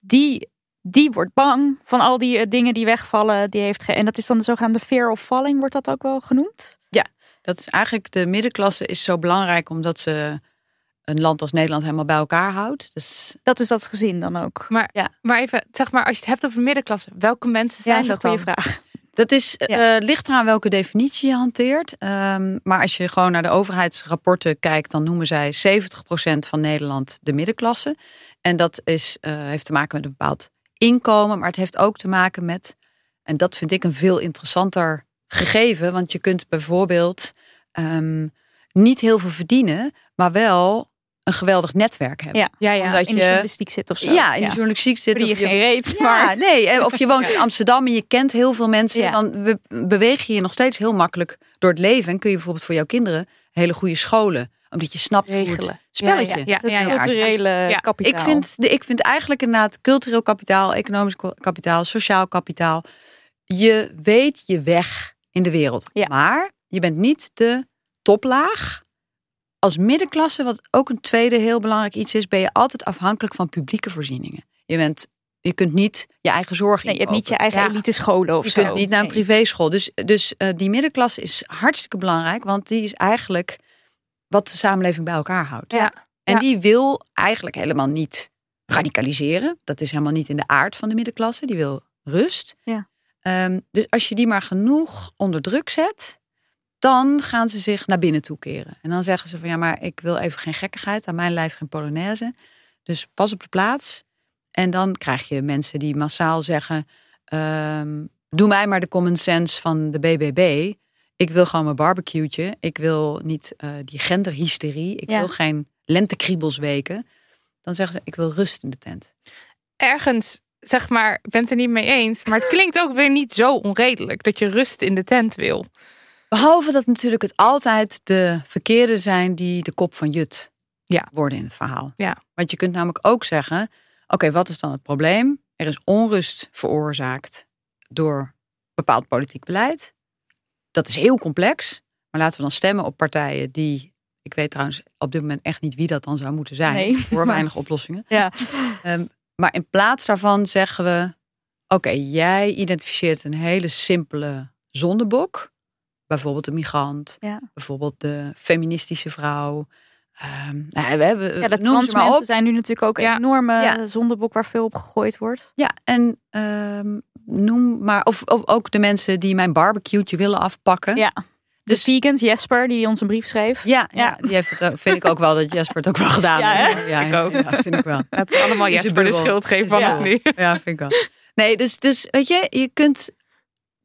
Die, die wordt bang van al die eh, dingen die wegvallen. Die heeft ge- en dat is dan de zogenaamde fear of falling, wordt dat ook wel genoemd? Dat is eigenlijk de middenklasse is zo belangrijk omdat ze een land als Nederland helemaal bij elkaar houdt. Dus Dat is dat gezin dan ook. Maar, Ja. maar even, zeg maar, als je het hebt over middenklasse, welke mensen zijn dat dan? vraag. Dat is, Ja. eh, ligt eraan welke definitie je hanteert. Ehm, maar als je gewoon naar de overheidsrapporten kijkt, dan noemen zij 70% van Nederland de middenklasse. En dat is, eh, heeft te maken met een bepaald inkomen, maar het heeft ook te maken met, en dat vind ik een veel interessanter gegeven, want je kunt bijvoorbeeld ehm, niet heel veel verdienen, maar wel een geweldig netwerk hebben. Ja, Ja, ja. Omdat in de je- journalistiek zit of zo. Ja, in de journalistiek zit. Je of je- geen reet, ja, maar... nee. eh, Of je woont <laughs> in Amsterdam en je kent heel veel mensen. Ja. Dan be- beweeg je je nog steeds heel makkelijk door het leven. En kun je bijvoorbeeld voor jouw kinderen hele goede scholen. Omdat je snapt hoe het Regelen. spelletje. Ja, ja, dat ja, ja. culturele Ja, kapitaal. Ik vind, de, ik vind eigenlijk inderdaad cultureel kapitaal, economisch kapitaal, sociaal kapitaal. Je weet je weg in de wereld. Ja. Maar je bent niet de toplaag. Als middenklasse, wat ook een tweede heel belangrijk iets is, ben je altijd afhankelijk van publieke voorzieningen. Je, bent, je kunt niet je eigen zorg Nee, je hebt niet je eigen Ja. elite scholen of Je zo. kunt niet naar een Nee. privéschool. Dus, dus eh, die middenklasse is hartstikke belangrijk, want die is eigenlijk wat de samenleving bij elkaar houdt. Ja. En Ja. die wil eigenlijk helemaal niet radicaliseren. Dat is helemaal niet in de aard van de middenklasse. Die wil rust. Ja. Ehm, dus als je die maar genoeg onder druk zet, dan gaan ze zich naar binnen toe keren. En dan zeggen ze van ja, maar ik wil even geen gekkigheid. Aan mijn lijf geen polonaise. Dus pas op de plaats. En dan krijg je mensen die massaal zeggen: ehm, Doe mij maar de common sense van de BBB. Ik wil gewoon mijn barbecue'tje. Ik wil niet eh, die genderhysterie. Ik Ja. wil geen lentekriebelsweken. Dan zeggen ze: Ik wil rust in de tent. Ergens, zeg maar, ik ben het er niet mee eens. Maar het klinkt ook weer niet zo onredelijk dat je rust in de tent wil. Behalve dat natuurlijk het altijd de verkeerde zijn die de kop van Jut Ja. worden in het verhaal. Ja. Want je kunt namelijk ook zeggen: Oké, wat is dan het probleem? Er is onrust veroorzaakt door bepaald politiek beleid. Dat is heel complex. Maar laten we dan stemmen op partijen die. Ik weet trouwens op dit moment echt niet wie dat dan zou moeten zijn. Nee, voor <laughs> weinig oplossingen. Ja. Ehm, maar in plaats daarvan zeggen we: Oké, jij identificeert een hele simpele zondebok. Bijvoorbeeld de migrant, Ja. bijvoorbeeld de feministische vrouw. Ehm, nou, ja, we hebben, ja, de noem trans mensen op. zijn nu natuurlijk ook een Ja. enorme Ja. zondebok waar veel op gegooid wordt. Ja, en ehm, noem maar, of, of ook de mensen die mijn barbecue'tje willen afpakken. Ja. De Dus- vegans, Jesper, die ons een brief schreef. Ja, ja, Ja. die heeft het, vind ik ook wel dat Jasper het ook wel gedaan Ja, heeft. Ja, Ik ook. Ja, vind ik wel. We allemaal Jesper de schuld geven bubbel. nu. Ja, vind ik wel. Nee, dus, dus weet je, je kunt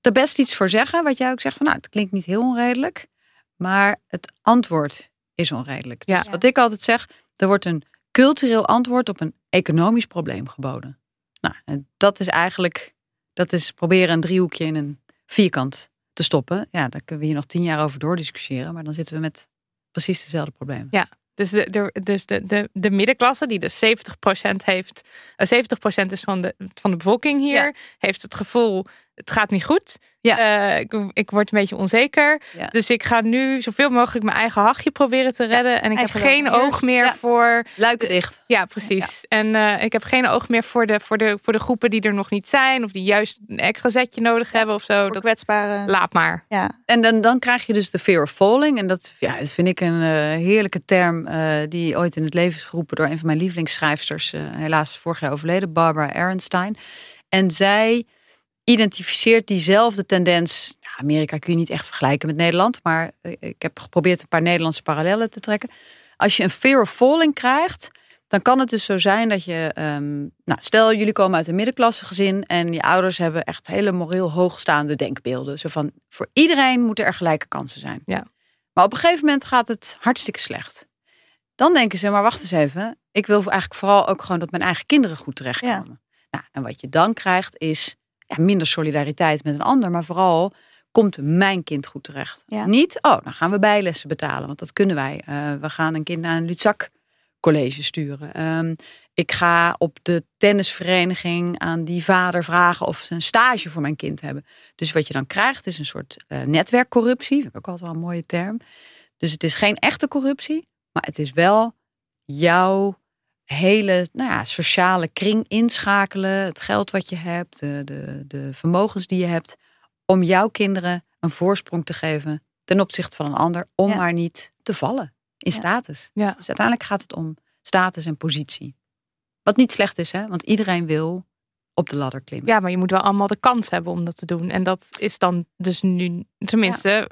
er best iets voor zeggen. Wat jij ook zegt van, nou, het klinkt niet heel onredelijk. Maar het antwoord is onredelijk. Ja. Dus wat ik altijd zeg, er wordt een cultureel antwoord op een economisch probleem geboden. Nou, en dat is eigenlijk, dat is proberen een driehoekje in een vierkant te stoppen. Ja, daar kunnen we hier nog tien jaar over doordiscussiëren. Maar dan zitten we met precies dezelfde problemen. Dus de, de, dus de, de, de middenklasse, die dus 70% heeft, eh, 70% is van de, van de bevolking hier, Ja. heeft het gevoel, het gaat niet goed. Ja. Eh, ik, ik word een beetje onzeker. Ja. Dus ik ga nu zoveel mogelijk mijn eigen hachje proberen te redden. En ik heb geen oog meer voor. Luiken dicht. Ja, precies. En eh, ik heb geen oog meer voor de, voor, de, voor de groepen die er nog niet zijn. Of die juist een extra zetje nodig hebben of zo. Voor Dat, kwetsbare. laat maar. Ja. En dan, dan krijg je dus de fear of falling. En dat, ja, dat vind ik een eh, heerlijke term die ooit in het leven is geroepen door een van mijn lievelingsschrijfsters, helaas vorig jaar overleden, Barbara Ehrenstein. En zij identificeert diezelfde tendens. Ja, Amerika kun je niet echt vergelijken met Nederland, maar eh, ik heb geprobeerd een paar Nederlandse parallellen te trekken. Als je een fear of falling krijgt, dan kan het dus zo zijn dat je, ehm, nou, stel jullie komen uit een middenklasse gezin en je ouders hebben echt hele moreel hoogstaande denkbeelden. Zo van, voor iedereen moeten er gelijke kansen zijn. Ja. Maar op een gegeven moment gaat het hartstikke slecht. Dan denken ze, maar wacht eens even, ik wil eigenlijk vooral ook gewoon dat mijn eigen kinderen goed terechtkomen. Nou, en wat je dan krijgt is ja, minder solidariteit met een ander, maar vooral komt mijn kind goed terecht. Ja. Niet, oh, dan gaan we bijlessen betalen, want dat kunnen wij. Eh, we gaan een kind naar een Lutzak college sturen. Ehm, ik ga op de tennisvereniging aan die vader vragen of ze een stage voor mijn kind hebben. Dus wat je dan krijgt is een soort eh, netwerkcorruptie. Vind ik ook altijd wel een mooie term. Dus het is geen echte corruptie, maar het is wel jouw hele nou ja, sociale kring inschakelen. Het geld wat je hebt, de, de, de vermogens die je hebt. Om jouw kinderen een voorsprong te geven ten opzichte van een ander. Om Ja. maar niet te vallen in Ja. status. Dus uiteindelijk gaat het om status en positie. Wat niet slecht is, hè? want iedereen wil op de ladder klimmen. Ja, maar je moet wel allemaal de kans hebben om dat te doen. En dat is dan dus nu, tenminste,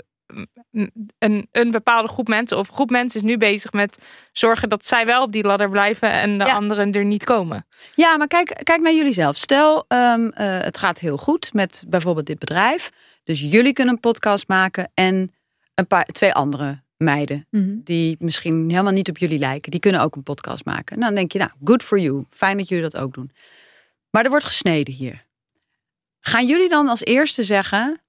een, een bepaalde groep mensen of groep mensen is nu bezig met zorgen dat zij wel op die ladder blijven en de Ja. anderen er niet komen. Ja, maar kijk, kijk naar jullie zelf. Stel, ehm, eh, het gaat heel goed met bijvoorbeeld dit bedrijf. Dus jullie kunnen een podcast maken en een paar, twee andere meiden Mhm. die misschien helemaal niet op jullie lijken, die kunnen ook een podcast maken. Nou, dan denk je, nou, good for you. Fijn dat jullie dat ook doen. Maar er wordt gesneden hier. Gaan jullie dan als eerste zeggen,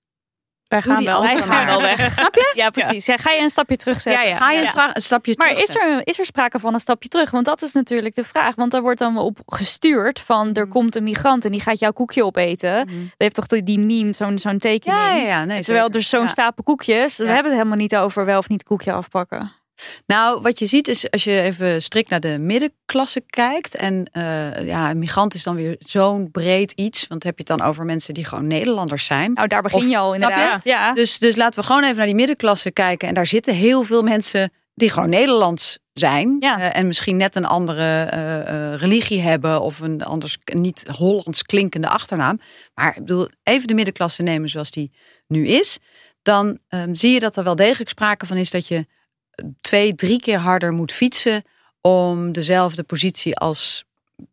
Wij gaan die wel. Wij andere gaan maar. wel weg. Snap je? Ja, precies. Ja, ga je een stapje terugzetten? Ja, ja. ga je een, stapje Maar terug is er, is er sprake van een stapje terug? Want dat is natuurlijk de vraag. Want daar wordt dan op gestuurd van er komt een migrant en die gaat jouw koekje opeten. Dat heeft toch die, die meme, zo'n zo'n tekening. Ja, ja. Nee, Terwijl zeker. er zo'n stapel koekjes, we hebben het helemaal niet over wel of niet koekje afpakken. Nou, wat je ziet is als je even strikt naar de middenklasse kijkt. En eh, ja, een migrant is dan weer zo'n breed iets. Want heb je het dan over mensen die gewoon Nederlanders zijn. Nou, daar begin Of- je al je inderdaad. Ja. Dus, dus laten we gewoon even naar die middenklasse kijken. En daar zitten heel veel mensen die gewoon Nederlands zijn. Ja. eh, en misschien net een andere eh, religie hebben. Of een anders niet Hollands klinkende achternaam. Maar ik bedoel, even de middenklasse nemen zoals die nu is. Dan ehm, zie je dat er wel degelijk sprake van is dat je twee, drie keer harder moet fietsen. Om dezelfde positie als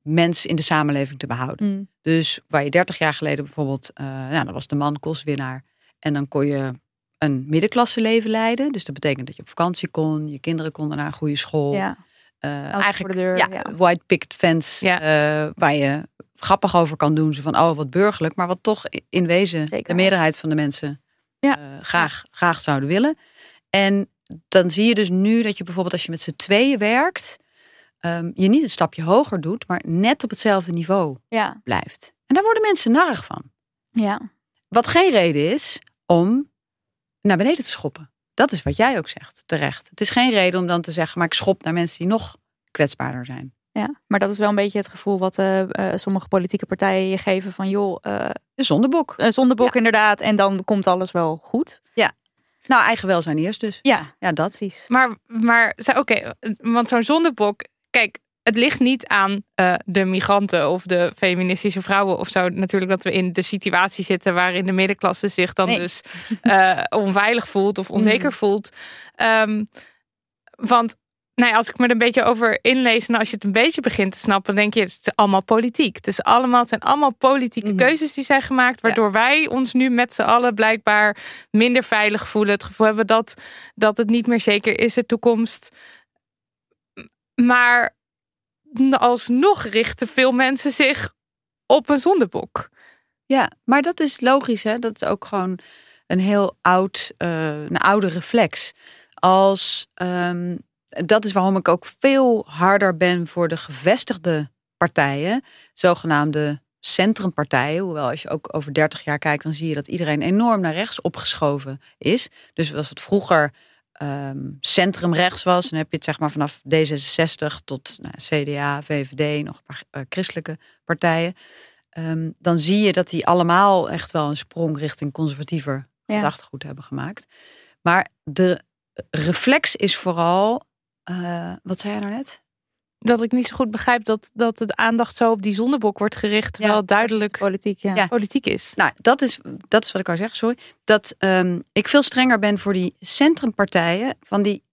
mens in de samenleving te behouden. Mm. Dus waar je 30 jaar geleden bijvoorbeeld, eh nou, dan was de man kostwinnaar. En dan kon je een middenklasse leven leiden. Dus dat betekent dat je op vakantie kon, je kinderen konden naar een goede school. ja. Eh, eigenlijk de deur, ja, ja. white picket fence, Ja. eh, waar je grappig over kan doen. Zo van, oh, wat burgerlijk. Maar wat toch in wezen Zeker. de meerderheid van de mensen Ja. graag, graag zouden willen. En dan zie je dus nu dat je bijvoorbeeld als je met z'n tweeën werkt, ehm, je niet een stapje hoger doet, maar net op hetzelfde niveau Ja. blijft. En daar worden mensen narig van. ja. Wat geen reden is om naar beneden te schoppen. Dat is wat jij ook zegt, terecht. Het is geen reden om dan te zeggen, maar ik schop naar mensen die nog kwetsbaarder zijn. Ja, maar dat is wel een beetje het gevoel wat eh, eh, sommige politieke partijen je geven van joh, eh De zondebok. een zondebok inderdaad en dan komt alles wel goed. Nou, eigen welzijn eerst dus. Ja, Ja, dat. precies. Maar, maar oké, want zo'n zondebok, kijk, het ligt niet aan eh, de migranten of de feministische vrouwen of zo. Natuurlijk dat we in de situatie zitten waarin de middenklasse zich dan Nee. dus eh, onveilig voelt of onzeker voelt. Ehm, want nou ja, als ik me er een beetje over inlees en als je het een beetje begint te snappen, dan denk je, het is allemaal politiek. Het, is allemaal, het zijn allemaal politieke Mhm. keuzes die zijn gemaakt, waardoor wij ons nu met z'n allen blijkbaar minder veilig voelen. Het gevoel hebben dat, dat het niet meer zeker is, de toekomst. Maar alsnog richten veel mensen zich op een zondebok. Ja, maar dat is logisch, hè? Dat is ook gewoon een heel oud, eh, een oude reflex. Als, ehm, dat is waarom ik ook veel harder ben voor de gevestigde partijen, zogenaamde centrumpartijen. Hoewel als je ook over 30 jaar kijkt, dan zie je dat iedereen enorm naar rechts opgeschoven is. Dus als het vroeger ehm, centrumrechts was, dan heb je het zeg maar vanaf D66 tot nou, CDA, VVD, nog een paar eh, christelijke partijen. Ehm, dan zie je dat die allemaal echt wel een sprong richting conservatiever Ja. gedachtegoed hebben gemaakt. Maar de reflex is vooral, eh, wat zei jij nou net? Dat ik niet zo goed begrijp dat, dat het aandacht zo op die zondebok wordt gericht, terwijl Ja, duidelijk Politiek, ja. Ja. politiek is. Nou, dat is, dat is wat ik wou zeggen, sorry. Dat ehm, ik veel strenger ben voor die centrumpartijen. Van die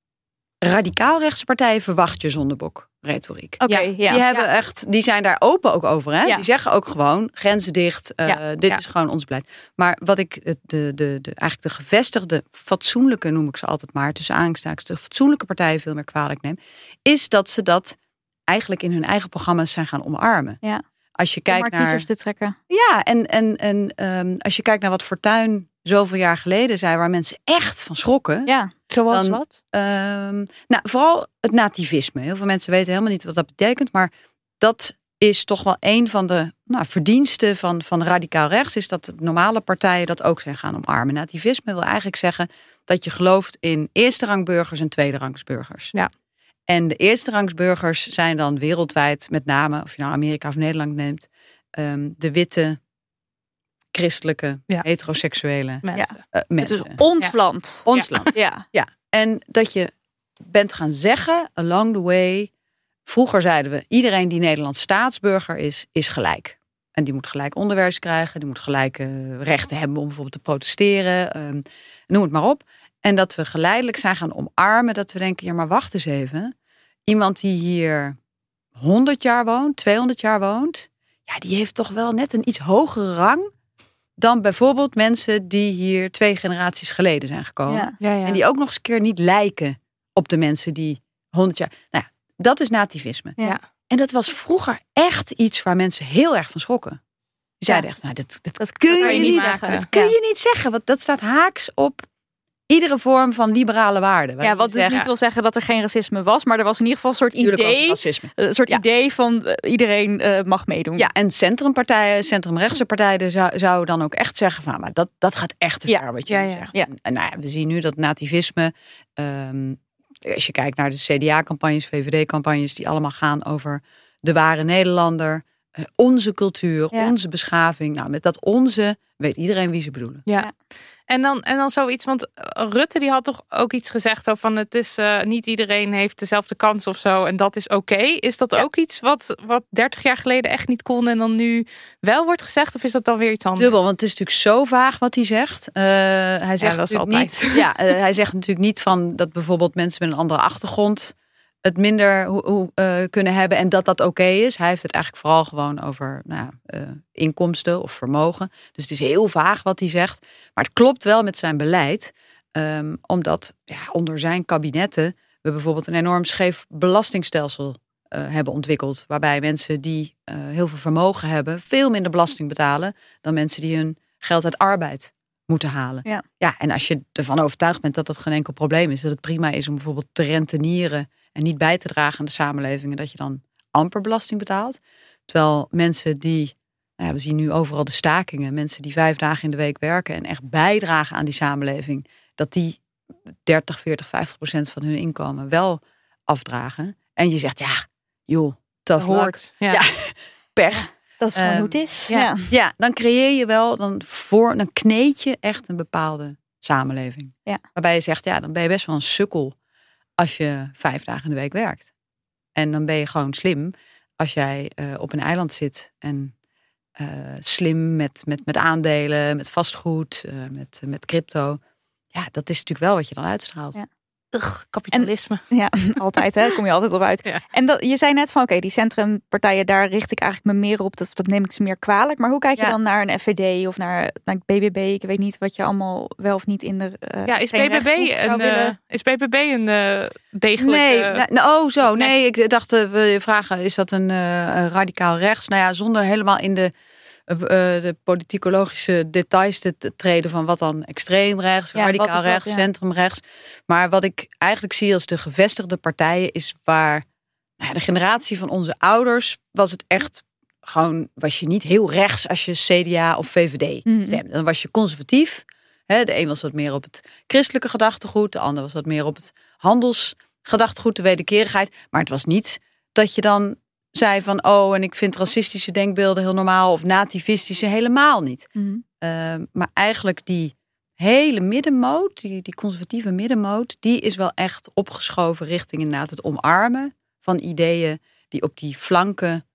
radicaal-rechtse partijen verwacht je zondebok retoriek. Oké, Ja. ja. Die, hebben echt, die zijn daar open ook over. Hè? Ja. Die zeggen ook gewoon grenzen dicht. eh, Ja, Dit ja. is gewoon ons beleid. Maar wat ik de, de, de, de, eigenlijk de gevestigde, fatsoenlijke noem ik ze altijd maar, tussen aanstekens, de fatsoenlijke partijen veel meer kwalijk neem, is dat ze dat eigenlijk in hun eigen programma's zijn gaan omarmen. Ja. Als je Om kijkt maar naar. kiezers te trekken. Ja, en, en, en ehm, als je kijkt naar wat Fortuyn zoveel jaar geleden zei, waar mensen echt van schrokken. Ja, Zoals Dan- wat? Ehm, nou, vooral het nativisme. Heel veel mensen weten helemaal niet wat dat betekent, maar dat is toch wel een van de nou, verdiensten van, van radicaal rechts, is dat de normale partijen dat ook zijn gaan omarmen. Nativisme wil eigenlijk zeggen dat je gelooft in eerste rangburgers en tweede rangsburgers. Ja. En de eerste rangsburgers zijn dan wereldwijd, met name, of je nou Amerika of Nederland neemt, ehm, de witte, christelijke, Ja. heteroseksuele Mensen. eh, het is ons land. Ons land. Ja, En dat je bent gaan zeggen, along the way. Vroeger zeiden we, iedereen die Nederlands staatsburger is, is gelijk. En die moet gelijk onderwijs krijgen. Die moet gelijk eh, rechten hebben om bijvoorbeeld te protesteren. ehm, noem het maar op. En dat we geleidelijk zijn gaan omarmen. Dat we denken, ja maar wacht eens even. Iemand die hier 100 jaar woont, 200 jaar woont. Ja, die heeft toch wel net een iets hogere rang. Dan bijvoorbeeld mensen die hier twee generaties geleden zijn gekomen. Ja. Ja, ja. En die ook nog eens een keer niet lijken op de mensen die 100 jaar. Nou ja, dat is nativisme. Ja. En dat was vroeger echt iets waar mensen heel erg van schrokken. Die zeiden echt, nou, dat, dat, Dat kun je niet maken. zeggen. dat kun je niet zeggen. Want dat staat haaks op iedere vorm van liberale waarden. Ja, wat dus niet wil zeggen dat er geen racisme was, maar er was in ieder geval een soort tuurlijk idee, racisme. een soort Ja. idee van eh, iedereen eh, mag meedoen. Ja, en centrumpartijen, centrumrechtse partijen zou, zouden dan ook echt zeggen van, maar dat, dat gaat echt te Ja. ver wat je Ja, zegt. Ja. En, en nou ja, we zien nu dat nativisme, ehm, als je kijkt naar de CDA-campagnes, VVD-campagnes, die allemaal gaan over de ware Nederlander, onze cultuur, Ja. onze beschaving. Nou, met dat onze weet iedereen wie ze bedoelen. Ja. En dan, en dan zoiets, want eh, Rutte die had toch ook iets gezegd over van het is eh, niet iedereen heeft dezelfde kans of zo en dat is oké. Is dat ook iets wat, wat 30 jaar geleden echt niet kon en dan nu wel wordt gezegd of is dat dan weer iets anders? Dubbel, want het is natuurlijk zo vaag wat hij zegt. Eh, hij zegt dat is natuurlijk altijd. niet. Ja, eh, hij zegt natuurlijk niet van dat bijvoorbeeld mensen met een andere achtergrond het minder hoe, hoe, eh, kunnen hebben en dat dat oké is. Hij heeft het eigenlijk vooral gewoon over nou, eh, inkomsten of vermogen. Dus het is heel vaag wat hij zegt. Maar het klopt wel met zijn beleid. ehm, omdat ja, onder zijn kabinetten we bijvoorbeeld een enorm scheef belastingstelsel eh, hebben ontwikkeld. Waarbij mensen die heel veel vermogen hebben, veel minder belasting betalen dan mensen die hun geld uit arbeid moeten halen. Ja. ja, en als je ervan overtuigd bent dat dat geen enkel probleem is, dat het prima is om bijvoorbeeld te rentenieren en niet bij te dragen aan de samenleving, en dat je dan amper belasting betaalt. Terwijl mensen die, nou ja, we zien nu overal de stakingen, mensen die vijf dagen in de week werken en echt bijdragen aan die samenleving, dat die 30, 40, 50 procent van hun inkomen wel afdragen. En je zegt, ja, joh, luck, hoort. Ja. Ja. <laughs> pech. Dat is gewoon Ehm, hoe het is. ja. Ja. Ja, dan creëer je wel, dan, voor, dan kneed je echt een bepaalde samenleving. Ja. Waarbij je zegt, ja, dan ben je best wel een sukkel als je vijf dagen in de week werkt. En dan ben je gewoon slim als jij eh, op een eiland zit en eh, slim met, met, met aandelen, met vastgoed, eh, met, met crypto. Ja, dat is natuurlijk wel wat je dan uitstraalt. Ugh, kapitalisme. Ja, <laughs> altijd hè, kom je altijd op uit. Ja. En dat, je zei net van, oké, die centrumpartijen, daar richt ik eigenlijk me meer op. Dat, dat neem ik ze meer kwalijk. Maar hoe kijk je Ja. dan naar een FVD of naar, naar BBB? Ik weet niet wat je allemaal wel of niet in de uh, ja, is BBB een, uh, is BBB een uh, degelijke... Nee, nou, oh zo, nee. Ik dacht, uh, wil je vragen, is dat een, uh, radicaal rechts? Nou ja, zonder helemaal in de, de politicologische details te, treden van wat dan extreem rechts, ja, radicaal rechts, ja. centrum rechts. Maar wat ik eigenlijk zie als de gevestigde partijen is waar nou ja, de generatie van onze ouders was het echt gewoon, was je niet heel rechts als je CDA of VVD Mhm. stemde. Dan was je conservatief. Hè? De een was wat meer op het christelijke gedachtegoed, de ander was wat meer op het handelsgedachtegoed, de wederkerigheid. Maar het was niet dat je dan zei van, oh, en ik vind racistische denkbeelden heel normaal of nativistische helemaal niet. Mhm. Uh, maar eigenlijk die hele middenmoot, die, die conservatieve middenmoot, die is wel echt opgeschoven richting inderdaad het omarmen van ideeën die op die flanken,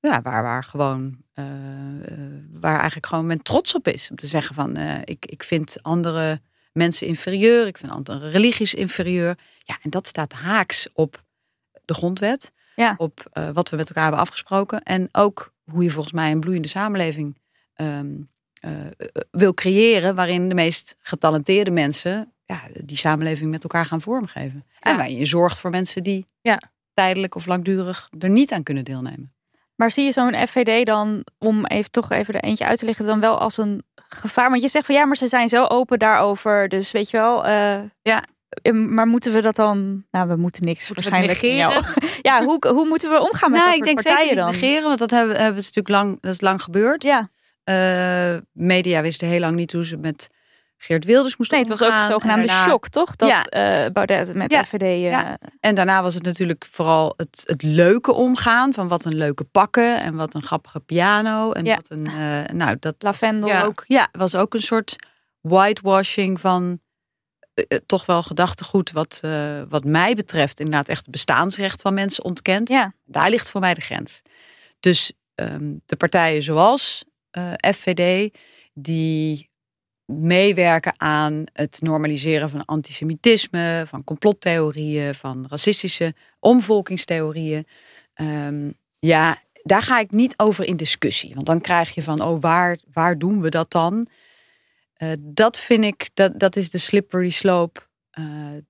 ja, waar, waar gewoon, uh, waar eigenlijk gewoon men trots op is. Om te zeggen van, uh, ik, ik vind andere mensen inferieur, ik vind andere religies inferieur. Ja, en dat staat haaks op de grondwet, ja. op uh, wat we met elkaar hebben afgesproken. En ook hoe je volgens mij een bloeiende samenleving um, uh, wil creëren, waarin de meest getalenteerde mensen ja, die samenleving met elkaar gaan vormgeven. Ja. En waarin je zorgt voor mensen die ja. tijdelijk of langdurig er niet aan kunnen deelnemen. Maar zie je zo'n FVD dan, om even toch even er eentje uit te lichten, dan wel als een gevaar? Want je zegt van ja, maar ze zijn zo open daarover. Dus weet je wel. Uh, ja. Maar moeten we dat dan? Nou, we moeten niks moeten waarschijnlijk. negeren? <laughs> Ja, hoe, hoe moeten we omgaan met nou, dat ik denk partijen zeker dan? negeren, want dat hebben, hebben ze natuurlijk lang, dat is lang gebeurd. Ja. Uh, media wisten heel lang niet hoe ze met Geert Wilders moesten Nee, het was ook een zogenaamde daarna... shock, toch? Dat ja. uh, Baudet met ja. FVD... Uh... Ja. En daarna was het natuurlijk vooral het, het leuke omgaan. Van wat een leuke pakken en wat een grappige piano. En ja. wat een, uh, nou dat Lavendel. Ja. Ook, ja, was ook een soort whitewashing van toch wel gedachtegoed. Wat, wat mij betreft inderdaad echt het bestaansrecht van mensen ontkent. Ja. Daar ligt voor mij de grens. Dus ehm, de partijen zoals eh, FVD, die meewerken aan het normaliseren van antisemitisme, van complottheorieën, van racistische omvolkingstheorieën. Ehm, ja, daar ga ik niet over in discussie. Want dan krijg je van, oh, waar, waar doen we dat dan? Eh, dat vind ik, dat, dat is de slippery slope eh,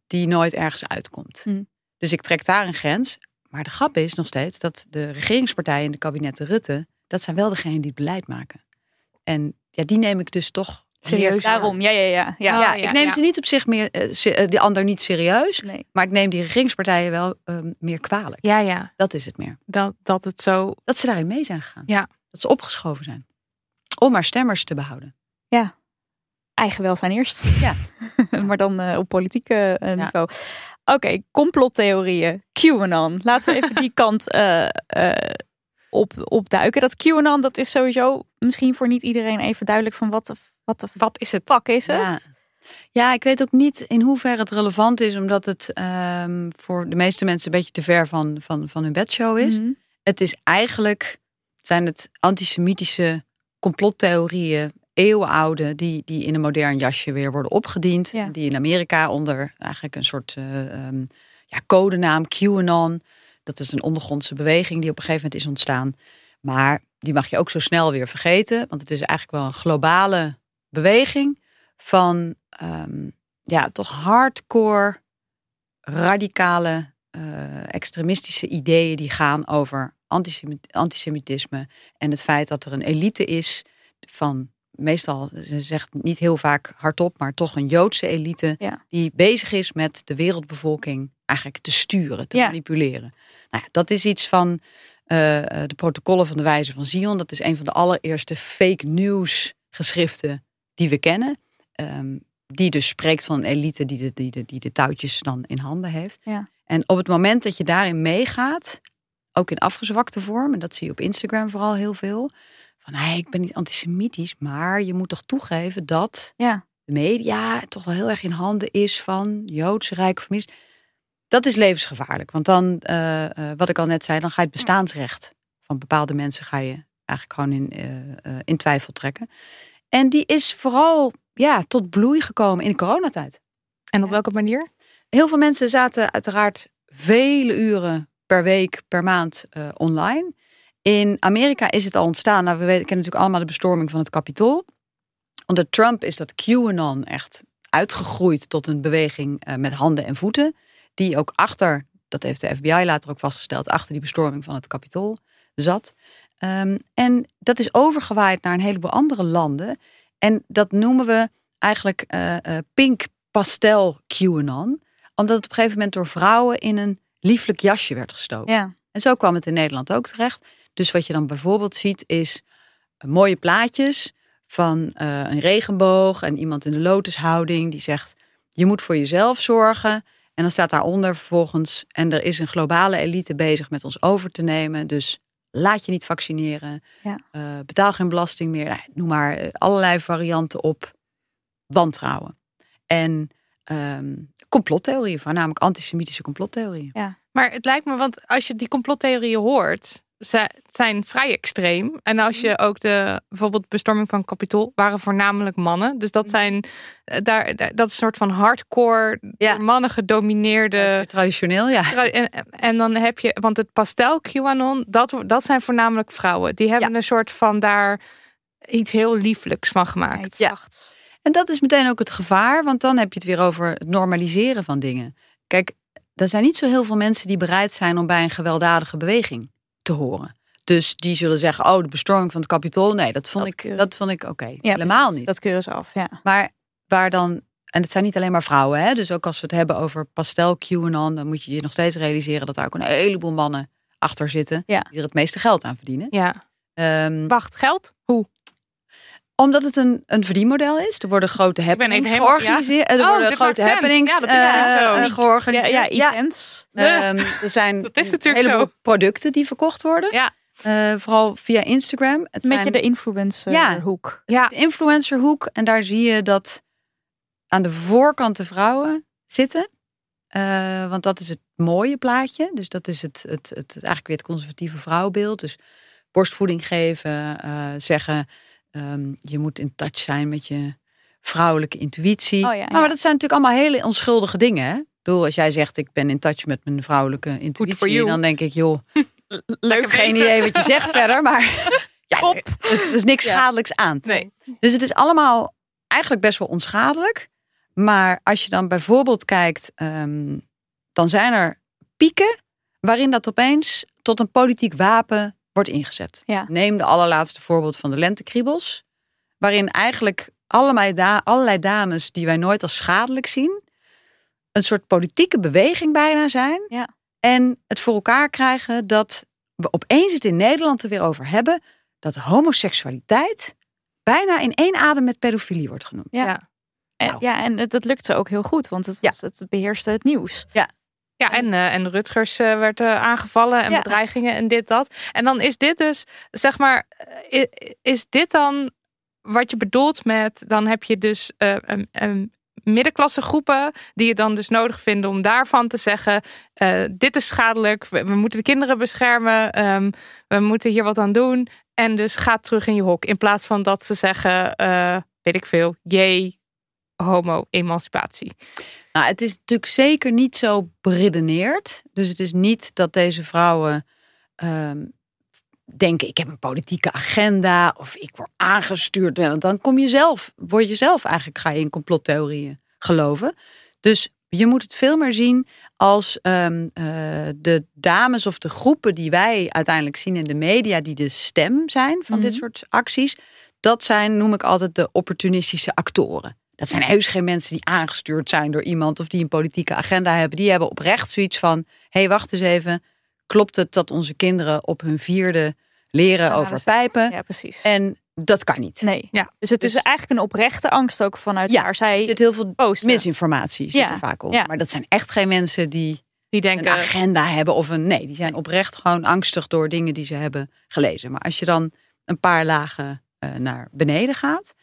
die nooit ergens uitkomt. Hm. Dus ik trek daar een grens. Maar de grap is nog steeds dat de regeringspartijen in de kabinetten Rutte, dat zijn wel degenen die het beleid maken. En ja, die neem ik dus toch serieus. Daarom, ja, ja, ja. ja. Ja, ik neem ja. ze niet op zich meer, se- eh, de ander niet serieus. Nee. Maar ik neem die regeringspartijen wel ehm, meer kwalijk. Ja, ja. Dat is het meer. Dat, dat het zo. Dat ze daarin mee zijn gegaan. Ja. Dat ze opgeschoven zijn. Om maar stemmers te behouden. Eigen welzijn eerst. Ja. <laughs> maar dan eh, op politiek eh, niveau. Oké, complottheorieën. QAnon. Laten we even die <laughs> kant eh, op, opduiken. Dat QAnon, dat is sowieso misschien voor niet iedereen even duidelijk van wat de, wat de Wat is het? fuck is Ja. het? Ja, ik weet ook niet in hoeverre het relevant is, omdat het ehm, voor de meeste mensen een beetje te ver van, van, van hun bedshow is. Mhm. Het is eigenlijk, zijn het antisemitische complottheorieën, eeuwenoude, die, die in een modern jasje weer worden opgediend. Ja. Die in Amerika onder eigenlijk een soort eh, ehm, ja, codenaam QAnon. Dat is een ondergrondse beweging die op een gegeven moment is ontstaan. Maar die mag je ook zo snel weer vergeten, want het is eigenlijk wel een globale beweging van ehm, ja, toch hardcore, radicale, eh, extremistische ideeën die gaan over antisemit- antisemitisme en het feit dat er een elite is van meestal, ze zegt niet heel vaak hardop, maar toch een Joodse elite Ja. die bezig is met de wereldbevolking eigenlijk te sturen, te Ja. manipuleren. Nou ja, dat is iets van eh, de protocollen van de wijze van Zion. Dat is een van de allereerste fake news geschriften die we kennen. Ehm, die dus spreekt van een elite die de, die, de, die de touwtjes dan in handen heeft. Ja. En op het moment dat je daarin meegaat, ook in afgezwakte vorm, en dat zie je op Instagram vooral heel veel, van hey, ik ben niet antisemitisch, maar je moet toch toegeven dat Ja. de media toch wel heel erg in handen is van Joodse rijke families. Dat is levensgevaarlijk, want dan, eh, eh, wat ik al net zei, dan ga je het bestaansrecht van bepaalde mensen ga je eigenlijk gewoon in, eh, in twijfel trekken. En die is vooral ja, tot bloei gekomen in de coronatijd. En op Ja. welke manier? Heel veel mensen zaten uiteraard vele uren per week, per maand online. In Amerika is het al ontstaan. Nou, we weten, kennen natuurlijk allemaal de bestorming van het Capitool. Onder Trump is dat QAnon echt uitgegroeid tot een beweging eh, met handen en voeten. Die ook achter, dat heeft de FBI later ook vastgesteld, achter die bestorming van het Capitool zat. Ehm, en dat is overgewaaid naar een heleboel andere landen. En dat noemen we eigenlijk eh, eh, pink pastel QAnon. Omdat het op een gegeven moment door vrouwen in een lieflijk jasje werd gestoken. Ja. En zo kwam het in Nederland ook terecht. Dus wat je dan bijvoorbeeld ziet is eh, mooie plaatjes van eh, een regenboog en iemand in de lotushouding die zegt je moet voor jezelf zorgen. En dan staat daaronder vervolgens en er is een globale elite bezig met ons over te nemen. Dus laat je niet vaccineren. Ja. Eh, betaal geen belasting meer. Nou, noem maar allerlei varianten op wantrouwen. En ehm complottheorieën, voornamelijk antisemitische complottheorieën. Maar het lijkt me, want als je die complottheorieën hoort, ze zijn vrij extreem. En als je ook de bijvoorbeeld bestorming van Capitool waren voornamelijk mannen. Dus dat zijn eh, daar, dat is een soort van hardcore, Ja. mannen gedomineerde. Traditioneel, ja. En, en dan heb je, want het pastel QAnon, dat, dat zijn voornamelijk vrouwen. Die hebben een soort van daar iets heel lieflijks van gemaakt. Ja. En dat is meteen ook het gevaar, want dan heb je het weer over het normaliseren van dingen. Kijk, er zijn niet zo heel veel mensen die bereid zijn om bij een gewelddadige beweging te horen. Dus die zullen zeggen, oh, de bestorming van het Capitool, nee, dat vond Dat ik, dat vond ik oké. Ja, Helemaal precies. niet. Dat keuren ze af, ja. Maar waar dan, en het zijn niet alleen maar vrouwen, hè? dus ook als we het hebben over pastel QAnon, dan moet je je nog steeds realiseren dat daar ook een heleboel mannen achter zitten Ja. die er het meeste geld aan verdienen. Ja. Ehm, Wacht, geld? Hoe? Omdat het een, een verdienmodel is. Er worden grote happenings georganiseerd. Er Oh, worden grote happenings. Ja, dat is eh, ook zo. eh, georganiseerd. Ja, ja, events. Ehm, er zijn Dat is een natuurlijk heleboel zo. producten die verkocht worden. Ja. Eh, vooral via Instagram. Het Een beetje zijn- de influencer Ja. Ja. de influencerhoek. En daar zie je dat aan de voorkant de vrouwen zitten. Eh, want dat is het mooie plaatje. Dus dat is het, het, het, eigenlijk weer het conservatieve vrouwbeeld. Dus borstvoeding geven, eh, zeggen ehm, je moet in touch zijn met je vrouwelijke intuïtie. Oh ja, maar, dat zijn natuurlijk allemaal hele onschuldige dingen. Hè? Ik bedoel, als jij zegt ik ben in touch met mijn vrouwelijke intuïtie, dan denk ik joh, Leuk ik heb geen idee wat je zegt <laughs> verder, maar <laughs> ja, er is, is niks schadelijks aan. Nee. Dus het is allemaal eigenlijk best wel onschadelijk. Maar als je dan bijvoorbeeld kijkt, ehm, dan zijn er pieken waarin dat opeens tot een politiek wapen wordt ingezet. Ja. Neem de allerlaatste voorbeeld van de lentekriebels, waarin eigenlijk allerlei, da- allerlei dames die wij nooit als schadelijk zien, een soort politieke beweging bijna zijn. Ja. En het voor elkaar krijgen dat we opeens het in Nederland er weer over hebben dat homoseksualiteit bijna in één adem met pedofilie wordt genoemd. Ja. Ja. En, Nou. ja, en dat lukt ze ook heel goed, want het, Ja. was, het beheerste het nieuws. Ja, en, eh, en Rutgers eh, werd eh, aangevallen en Ja. bedreigingen en dit, dat. En dan is dit dus, zeg maar, eh, is dit dan wat je bedoelt met, dan heb je dus eh, een, een middenklasse groepen die het dan dus nodig vinden om daarvan te zeggen, eh, dit is schadelijk, we, we moeten de kinderen beschermen, ehm, we moeten hier wat aan doen. En dus ga terug in je hok. In plaats van dat ze zeggen, eh, weet ik veel, jee, homo-emancipatie. Nou, het is natuurlijk zeker niet zo beredeneerd. Dus het is niet dat deze vrouwen ehm, denken: ik heb een politieke agenda of ik word aangestuurd. Want dan kom je zelf, word je zelf eigenlijk ga je in complottheorieën geloven. Dus je moet het veel meer zien als ehm, eh, de dames of de groepen die wij uiteindelijk zien in de media, die de stem zijn van dit Mhm. soort acties. Dat zijn, noem ik altijd, de opportunistische actoren. Dat zijn heus geen mensen die aangestuurd zijn door iemand of die een politieke agenda hebben. Die hebben oprecht zoiets van: hé, hey, wacht eens even. Klopt het dat onze kinderen op hun vierde leren over pijpen? Ja, precies. En dat kan niet. nee. Ja. Dus het is Dus- eigenlijk een oprechte angst ook vanuit Ja, waar Er zij zit heel veel posten. misinformatie zit Ja, er vaak op. ja. Maar dat zijn echt geen mensen die Die een denken, agenda hebben of een. Nee, die zijn oprecht gewoon angstig door dingen die ze hebben gelezen. Maar als je dan een paar lagen eh, naar beneden gaat.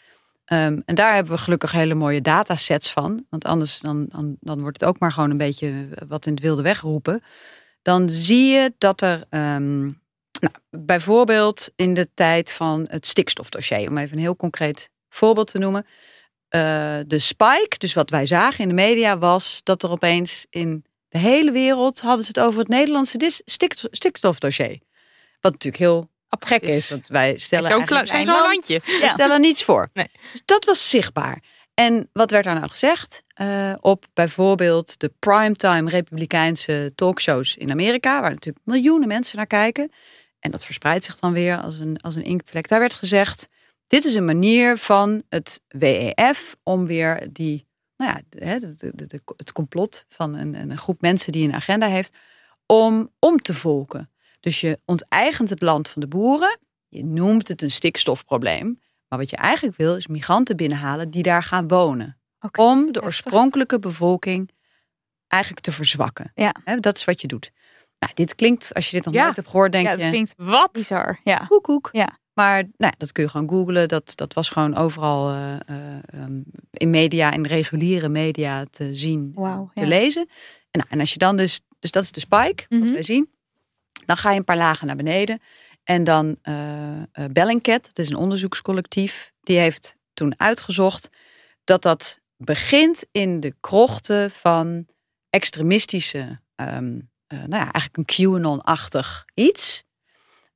Ehm, en daar hebben we gelukkig hele mooie datasets van. Want anders dan, dan, dan wordt het ook maar gewoon een beetje wat in het wilde wegroepen. Dan zie je dat er ehm, nou, bijvoorbeeld in de tijd van het stikstofdossier, om even een heel concreet voorbeeld te noemen. eh, de spike, dus wat wij zagen in de media, was dat er opeens in de hele wereld hadden ze het over het Nederlandse stikstofdossier. Wat natuurlijk heel gek is, want wij stellen zo'n zo'n klein landje. we Ja. stellen niets voor. Nee. Dus dat was zichtbaar. En wat werd daar nou gezegd? Eh, op bijvoorbeeld de primetime republikeinse talkshows in Amerika, waar natuurlijk miljoenen mensen naar kijken. En dat verspreidt zich dan weer als een, als een inktvlek. Daar werd gezegd, dit is een manier van het WEF om weer die, nou ja, de- hè, de- de- de- het complot van een, een groep mensen die een agenda heeft, om om te volken. Dus je onteigent het land van de boeren. Je noemt het een stikstofprobleem. Maar wat je eigenlijk wil is migranten binnenhalen die daar gaan wonen. Om de heftig. oorspronkelijke bevolking eigenlijk te verzwakken. Ja. Dat is wat je doet. Nou, dit klinkt, als je dit nog Ja. nooit hebt gehoord, denk Ja, je... dat klinkt Wat? bizar. Ja. Koek, koek. Ja. Maar nou, dat kun je gewoon googlen. Dat, dat was gewoon overal eh, eh, ehm, in media, in reguliere media te zien, te ja. lezen. En, nou, en als je dan dus, dus dat is de spike, Mhm. wat wij zien. Dan ga je een paar lagen naar beneden. En dan eh, Bellingcat, dat is een onderzoekscollectief, die heeft toen uitgezocht dat dat begint in de krochten van extremistische, eh, nou ja, eigenlijk een QAnon-achtig iets.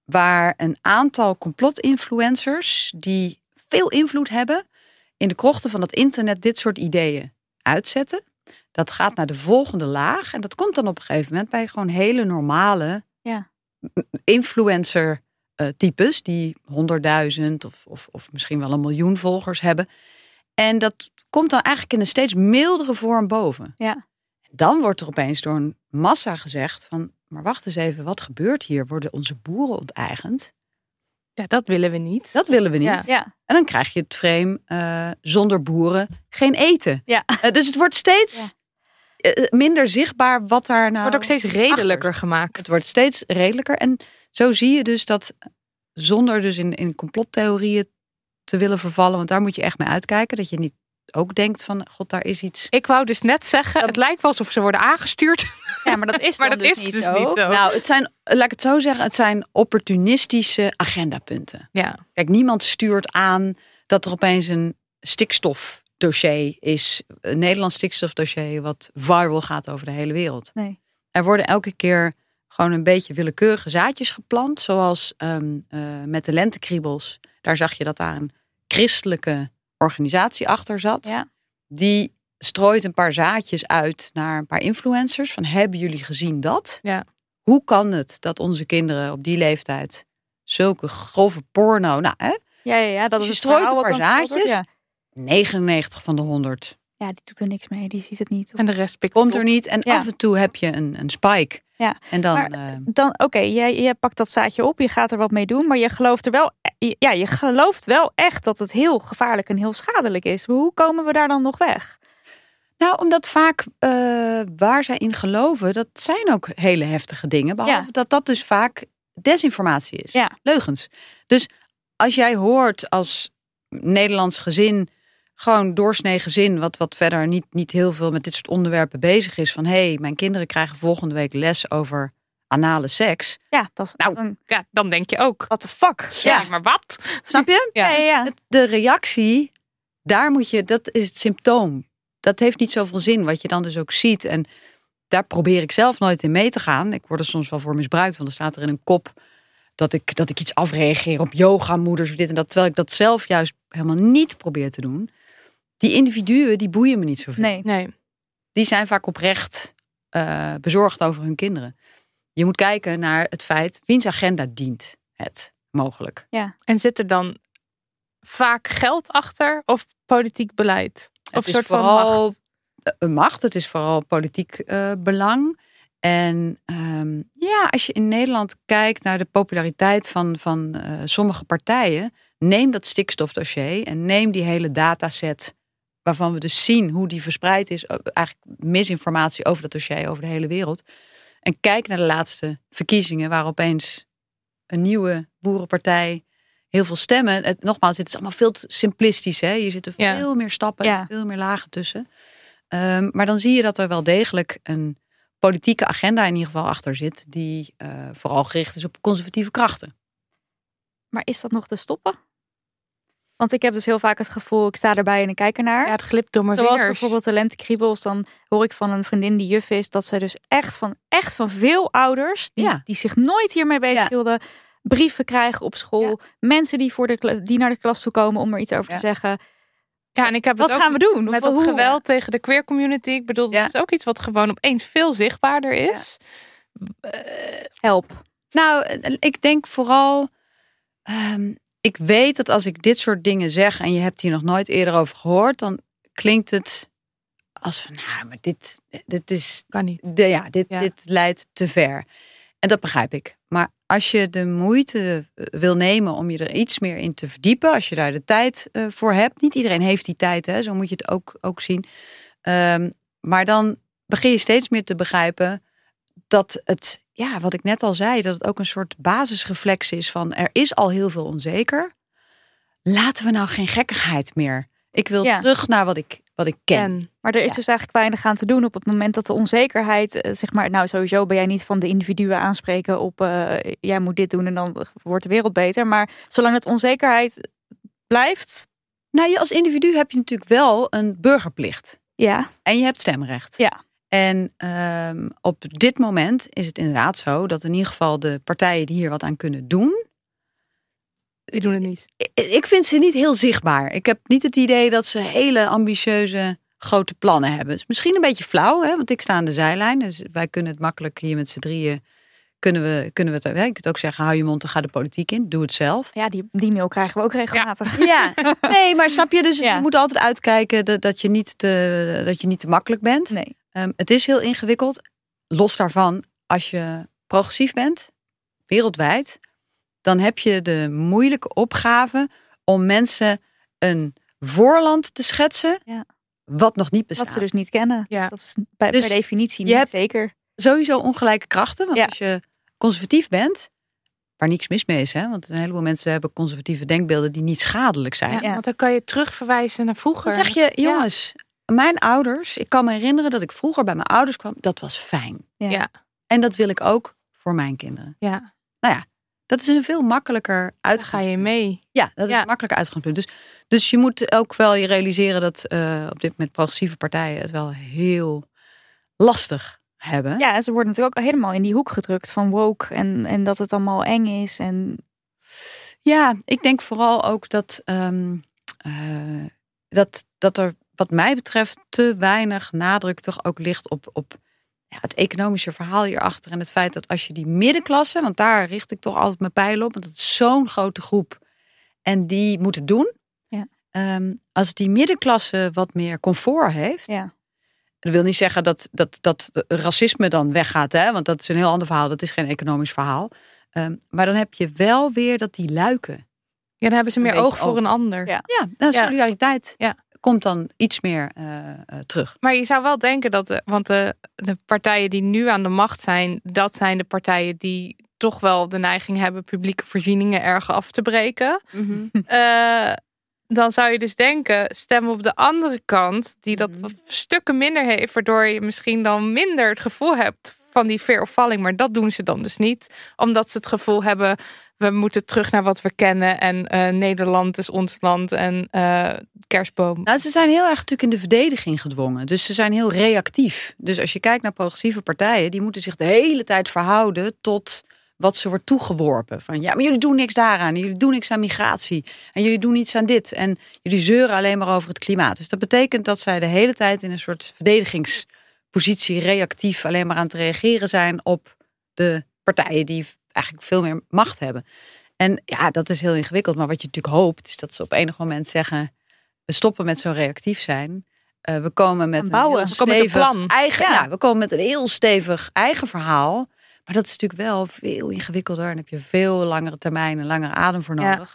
Waar een aantal complotinfluencers die veel invloed hebben in de krochten van het internet dit soort ideeën uitzetten. Dat gaat naar de volgende laag en dat komt dan op een gegeven moment bij gewoon hele normale. Influencer eh, types die 100.000 of, of, of misschien wel een miljoen volgers hebben. En dat komt dan eigenlijk in een steeds mildere vorm boven. Ja. Dan wordt er opeens door een massa gezegd van, maar wacht eens even, wat gebeurt hier? Worden onze boeren onteigend? Ja, dat willen we niet. Dat willen we niet. Ja. Ja. En dan krijg je het frame eh, zonder boeren geen eten. Ja. Eh, dus het wordt steeds minder zichtbaar wat daar nou... wordt ook steeds redelijker gemaakt. Het wordt steeds redelijker. En zo zie je dus dat zonder dus in, in complottheorieën te willen vervallen, want daar moet je echt mee uitkijken, dat je niet ook denkt van, god, daar is iets. Ik wou dus net zeggen, het lijkt wel alsof ze worden aangestuurd. Ja, maar dat is <laughs> Maar dat dus is niet dus zo. niet zo. Nou, het zijn, laat ik het zo zeggen, het zijn opportunistische agendapunten. Ja, Kijk, niemand stuurt aan dat er opeens een stikstofdossier is. Een Nederlands stikstofdossier wat viral gaat over de hele wereld. Nee. Er worden elke keer gewoon een beetje willekeurige zaadjes geplant. Zoals ehm, eh, met de lentekriebels. Daar zag je dat daar een christelijke organisatie achter zat. Ja. Die strooit een paar zaadjes uit naar een paar influencers. Van hebben jullie gezien dat? Ja. Hoe kan het dat onze kinderen op die leeftijd zulke grove porno... Nou, hè, Ja, ja, ja, dat Dus is je strooit een paar wordt, zaadjes. Ja. 99 van de 100 ja, die doet er niks mee. Die ziet het niet. en de rest pikt komt er niet. En Ja. af en toe heb je een, een spike. Ja, En dan... maar- eh, Dan, oké, jij, jij pakt dat zaadje op, je gaat er wat mee doen, maar je gelooft er wel, ja, je gelooft wel echt dat het heel gevaarlijk en heel schadelijk is. Hoe komen we daar dan nog weg? Nou, omdat vaak eh, waar zij in geloven, dat zijn ook hele heftige dingen. Behalve Ja. dat dat dus vaak desinformatie is. Ja. Leugens. Dus als jij hoort als Nederlands gezin, gewoon doorsnee gezin, wat, wat verder niet, niet heel veel met dit soort onderwerpen bezig is. Van hé, hey, mijn kinderen krijgen volgende week les over anale seks. Ja, dat is Nou, dan, Ja, dan denk je ook. what the fuck? Sorry, Ja. maar wat? Snap je? Ja, ja, ja. Het- de reactie, daar moet je, dat is het symptoom. Dat heeft niet zoveel zin, wat je dan dus ook ziet. En daar probeer ik zelf nooit in mee te gaan. Ik word er soms wel voor misbruikt, want er staat er in een kop dat ik, dat ik iets afreageer op yogamoeders of dit en dat. Terwijl ik dat zelf juist helemaal niet probeer te doen. Die individuen, die boeien me niet zoveel. Nee, Nee. Die zijn vaak oprecht eh, bezorgd over hun kinderen. Je moet kijken naar het feit, wiens agenda dient het mogelijk. En zit er dan vaak geld achter of politiek beleid? Of Het een is soort van vooral macht? eh, macht. Het is vooral politiek eh, belang. En ehm, ja, als je in Nederland kijkt naar de populariteit van, van eh, sommige partijen, neem dat stikstofdossier en neem die hele dataset waarvan we dus zien hoe die verspreid is, eh, eigenlijk misinformatie over dat dossier over de hele wereld. En kijk naar de laatste verkiezingen waar opeens een nieuwe boerenpartij heel veel stemmen. Het, nogmaals, het is allemaal veel te simplistisch. Hè? Je zit er Ja. veel meer stappen, Ja. veel meer lagen tussen. Ehm, maar dan zie je dat er wel degelijk een politieke agenda in ieder geval achter zit, die eh, vooral gericht is op conservatieve krachten. maar is dat nog te stoppen? Want ik heb dus heel vaak het gevoel, ik sta erbij en ik kijk ernaar. Ja, het glipt door mijn Zoals vingers. bijvoorbeeld de lentekriebels, dan hoor ik van een vriendin die juf is, dat ze dus echt van, echt van veel ouders, die, Ja. die zich nooit hiermee bezig Ja. brieven krijgen op school, mensen die, voor de, die naar de klas toe komen om er iets over te zeggen. Ja, en ik heb Wat het ook gaan we doen? Met dat geweld tegen de queer community. Ik bedoel, dat is ook iets wat gewoon opeens veel zichtbaarder is. Help. Nou, ik denk vooral. ehm, ik weet dat als ik dit soort dingen zeg en je hebt hier nog nooit eerder over gehoord, dan klinkt het als van, nou, maar dit, dit is, Kan niet. de, ja, dit, Ja. dit leidt te ver. En dat begrijp ik. Maar als je de moeite eh, wil nemen om je er iets meer in te verdiepen, als je daar de tijd eh, voor hebt, niet iedereen heeft die tijd, hè, zo moet je het ook, ook zien. Ehm, maar dan begin je steeds meer te begrijpen dat het, ja, wat ik net al zei, dat het ook een soort basisreflex is van er is al heel veel onzeker. Laten we nou geen gekkigheid meer. Ik wil Ja. terug naar wat ik, wat ik ken. En Maar er is Ja. dus eigenlijk weinig aan te doen op het moment dat de onzekerheid, eh, zeg maar, nou sowieso ben jij niet van de individuen aanspreken op eh, jij moet dit doen en dan wordt de wereld beter. Maar zolang het onzekerheid blijft, Nou, je als individu heb je natuurlijk wel een burgerplicht. ja, En je hebt stemrecht. Ja. En ehm, op dit moment is het inderdaad zo dat in ieder geval de partijen die hier wat aan kunnen doen. die doen het niet. Ik vind ze niet heel zichtbaar. Ik heb niet het idee dat ze hele ambitieuze grote plannen hebben. Het is misschien een beetje flauw, hè? want ik sta aan de zijlijn. Dus wij kunnen het makkelijk hier met z'n drieën. Kunnen we, kunnen we het, hè, ik kan ook zeggen, hou je mond en ga de politiek in. Doe het zelf. ja die, die mail krijgen we ook regelmatig. Ja, nee, maar snap je? Dus <laughs> Ja. je moet altijd uitkijken dat, dat, je niet te, dat je niet te makkelijk bent. Nee. Ehm, het is heel ingewikkeld. Los daarvan, als je progressief bent, wereldwijd, dan heb je de moeilijke opgave om mensen een voorland te schetsen Ja. wat nog niet bestaat. Wat ze dus niet kennen. Ja. Dus dat is bij, Dus per definitie je niet hebt- zeker. Sowieso ongelijke krachten, want Ja. als je conservatief bent, waar niks mis mee is. Hè? Want een heleboel mensen hebben conservatieve denkbeelden die niet schadelijk zijn. Ja, Ja. Want dan kan je terugverwijzen naar vroeger. Dan zeg je, jongens, mijn ouders, ik kan me herinneren dat ik vroeger bij mijn ouders kwam, dat was fijn. Ja. Ja. En dat wil ik ook voor mijn kinderen. Ja, Dat is een veel makkelijker dan ga uitgangspunt. je mee. Ja, dat is Ja. een makkelijker uitgangspunt. Dus, dus je moet ook wel je realiseren dat eh, op dit moment progressieve partijen het wel heel lastig hebben. Ja, en ze worden natuurlijk ook helemaal in die hoek gedrukt van woke en, en dat het allemaal eng is. En Ja, ik denk vooral ook dat, ehm, eh, dat, dat er wat mij betreft te weinig nadruk toch ook ligt op, op ja, het economische verhaal hierachter. En het feit dat als je die middenklasse, want daar richt ik toch altijd mijn pijl op, want dat is zo'n grote groep en die moet het doen. Ja. Ehm, als die middenklasse wat meer comfort heeft, ja, dat wil niet zeggen dat, dat, dat racisme dan weggaat, hè? want dat is een heel ander verhaal. Dat is geen economisch verhaal. Ehm, maar dan heb je wel weer dat die luiken. Ja, dan hebben ze meer oog voor een ander. Ja. Ja. solidariteit Ja. Komt dan iets meer eh, eh, terug. Maar je zou wel denken dat, de, want de, de partijen die nu aan de macht zijn, dat zijn de partijen die toch wel de neiging hebben publieke voorzieningen erg af te breken. <laughs> Eh, dan zou je dus denken, stem op de andere kant, die dat Mhm. stukken minder heeft, waardoor je misschien dan minder het gevoel hebt van die fear of falling. Maar dat doen ze dan dus niet, omdat ze het gevoel hebben, we moeten terug naar wat we kennen en eh, Nederland is ons land en eh, kerstboom. Nou, ze zijn heel erg natuurlijk in de verdediging gedwongen. Dus ze zijn heel reactief. Dus als je kijkt naar progressieve partijen, die moeten zich de hele tijd verhouden tot wat ze wordt toegeworpen. Van ja, maar jullie doen niks daaraan. Jullie doen niks aan migratie. En jullie doen niets aan dit. En jullie zeuren alleen maar over het klimaat. Dus dat betekent dat zij de hele tijd in een soort verdedigingspositie reactief alleen maar aan het reageren zijn op de partijen die eigenlijk veel meer macht hebben. En ja, dat is heel ingewikkeld. Maar wat je natuurlijk hoopt, is dat ze op enig moment zeggen: we stoppen met zo reactief zijn. Eh, we komen met bouwen. een heel We komen met stevig eigen. Ja. Ja. we komen met een heel stevig eigen verhaal. Maar dat is natuurlijk wel veel ingewikkelder. En heb je veel langere termijn en langere adem voor Ja.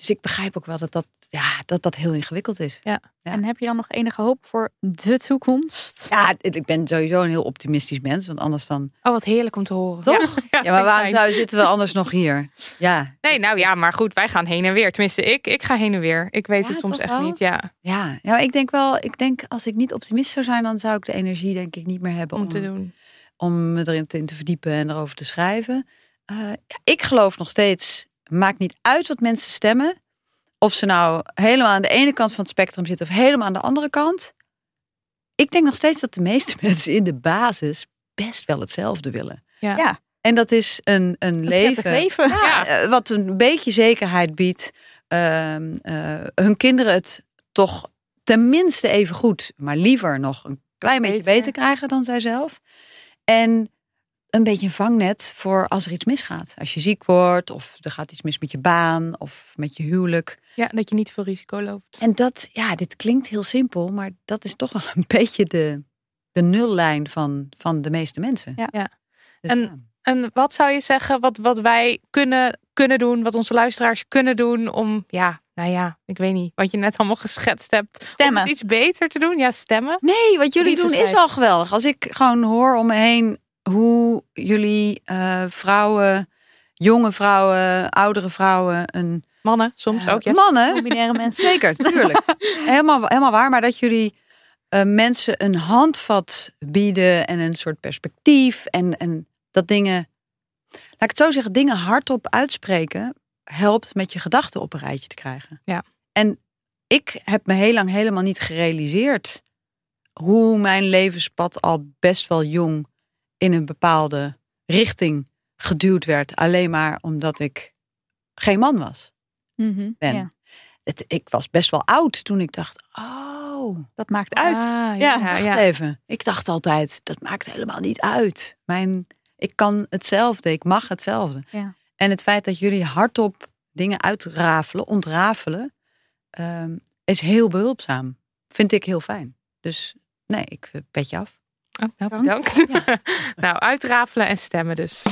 Dus ik begrijp ook wel dat dat, ja, dat, dat heel ingewikkeld is. Ja. En heb je dan nog enige hoop voor de toekomst? ja, ik ben sowieso een heel optimistisch mens. Want anders dan. Oh, wat heerlijk om te horen. Toch? Ja, Ja, maar waarom zou, zitten we anders nog hier? Ja, Nee, nou ja, maar goed, wij gaan heen en weer. Tenminste, ik, ik ga heen en weer. Ik weet Ja, het soms echt wel? niet, ja, ja. ja ik denk wel, ik denk als ik niet optimist zou zijn, dan zou ik de energie denk ik niet meer hebben om te doen. om me erin te, in te verdiepen en erover te schrijven. Eh, ja, ik geloof nog steeds, maakt niet uit wat mensen stemmen. Of ze nou helemaal aan de ene kant van het spectrum zitten of helemaal aan de andere kant. Ik denk nog steeds dat de meeste <laughs> mensen in de basis best wel hetzelfde willen. Ja. Ja. En dat is een, een leven, prettig leven. Ja, eh, wat een beetje zekerheid biedt. Ehm, eh, hun kinderen het toch tenminste even goed, maar liever nog een klein beetje Beter. beter krijgen dan zijzelf. En een beetje een vangnet voor als er iets misgaat. Als je ziek wordt of er gaat iets mis met je baan of met je huwelijk. Ja, dat je niet veel risico loopt. En dat, ja, dit klinkt heel simpel, maar dat is toch wel een <laughs> beetje de, de nullijn van, van de meeste mensen. Ja. Ja. Dus En- ja. En wat zou je zeggen, wat, wat wij kunnen, kunnen doen, wat onze luisteraars kunnen doen om, ja, nou ja, ik weet niet, wat je net allemaal <laughs> geschetst hebt. Om Stemmen. het iets beter te doen? Ja, stemmen. Nee, wat jullie doen is al geweldig. Als ik gewoon hoor om me heen hoe jullie eh, vrouwen, jonge vrouwen, oudere vrouwen, een Mannen, soms eh, ook. Ja. mannen, <laughs> Non-binaire mensen. <laughs> zeker, tuurlijk, <laughs> helemaal, helemaal waar. Maar dat jullie eh, mensen een handvat bieden en een soort perspectief en, en dat dingen, laat ik het zo zeggen, dingen hardop uitspreken helpt met je gedachten op een rijtje te krijgen. Ja. En ik heb me heel lang helemaal niet gerealiseerd hoe mijn levenspad al best wel jong in een bepaalde richting geduwd werd. Alleen maar omdat ik geen man was. Ben. ja. Het, ik was best wel oud toen ik dacht, oh, Dat maakt uit. Ah, ja. ja. wacht even. Ik dacht altijd, dat maakt helemaal niet uit. Mijn, ik kan hetzelfde, ik mag hetzelfde. Ja. En het feit dat jullie hardop dingen uitrafelen, ontrafelen, ehm, is heel behulpzaam. Vind ik heel fijn. Dus nee, ik eh, pet je af. Oh, nou, Bedankt. bedankt. <laughs> nou, uitrafelen en stemmen dus.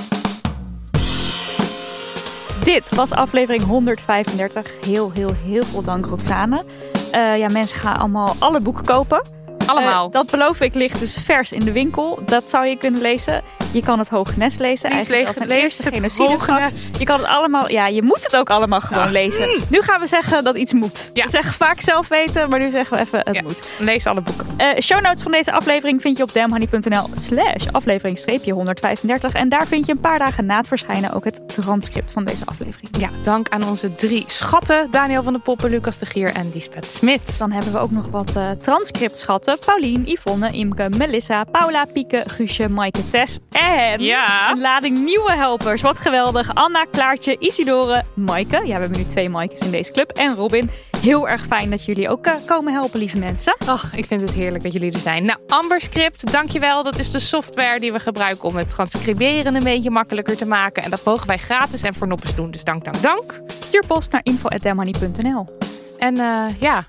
Dit was aflevering 135. Heel, heel, heel veel dank Roxane. Eh, ja, mensen gaan allemaal alle boeken kopen. Allemaal. Eh, dat beloof ik ligt dus vers in de winkel. Dat zou je kunnen lezen. Je kan het Hoognes lezen. Niet Eigenlijk als een eerste. Hoognes. Je kan het allemaal... Ja, je moet het ook allemaal gewoon lezen. Nu gaan we zeggen dat iets moet. Ja. We zeggen vaak zelf weten, maar nu zeggen we even het Ja. moet. Lees alle boeken. Eh, show notes van deze aflevering vind je op damhoney.nl slash aflevering 135. En daar vind je een paar dagen na het verschijnen ook het transcript van deze aflevering. Ja, dank aan onze drie schatten. Daniel van der Poppen, Lucas de Gier en Lisbeth Smit. Dan hebben we ook nog wat eh transcriptschatten. Paulien, Yvonne, Imke, Melissa, Paula, Pieke, Guusje, Maaike, Tess en Ja. een lading nieuwe helpers. Wat geweldig. Anna, Klaartje, Isidore, Maaike. Ja, we hebben nu twee Maaikes in deze club. En Robin. Heel erg fijn dat jullie ook eh, komen helpen, lieve mensen. Ach, ik vind het heerlijk dat jullie er zijn. Nou, Amberscript, dankjewel. Dat is de software die we gebruiken om het transcriberen een beetje makkelijker te maken. En dat mogen wij gratis en voor noppes doen. Dus dank, dank, dank. Stuur post naar info.damhoney.nl. En eh, ja,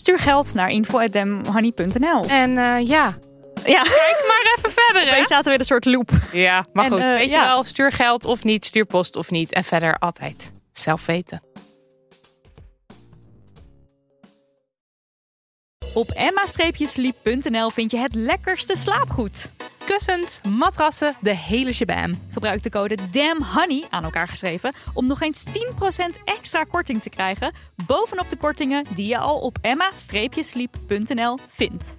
Stuur geld naar info.damhoney.nl. en eh, ja, Ja, kijk maar even verder, hè? wij zaten weer een soort loop. Ja, maar En, goed, eh, weet je wel, stuur geld of niet, stuur post of niet. En verder altijd zelf weten. Op emma-sleep.nl vind je het lekkerste slaapgoed. Kussens, matrassen, de hele shabam. Gebruik de code DAMNHONEY, aan elkaar geschreven, om nog eens 10% extra korting te krijgen bovenop de kortingen die je al op emma-sleep.nl vindt.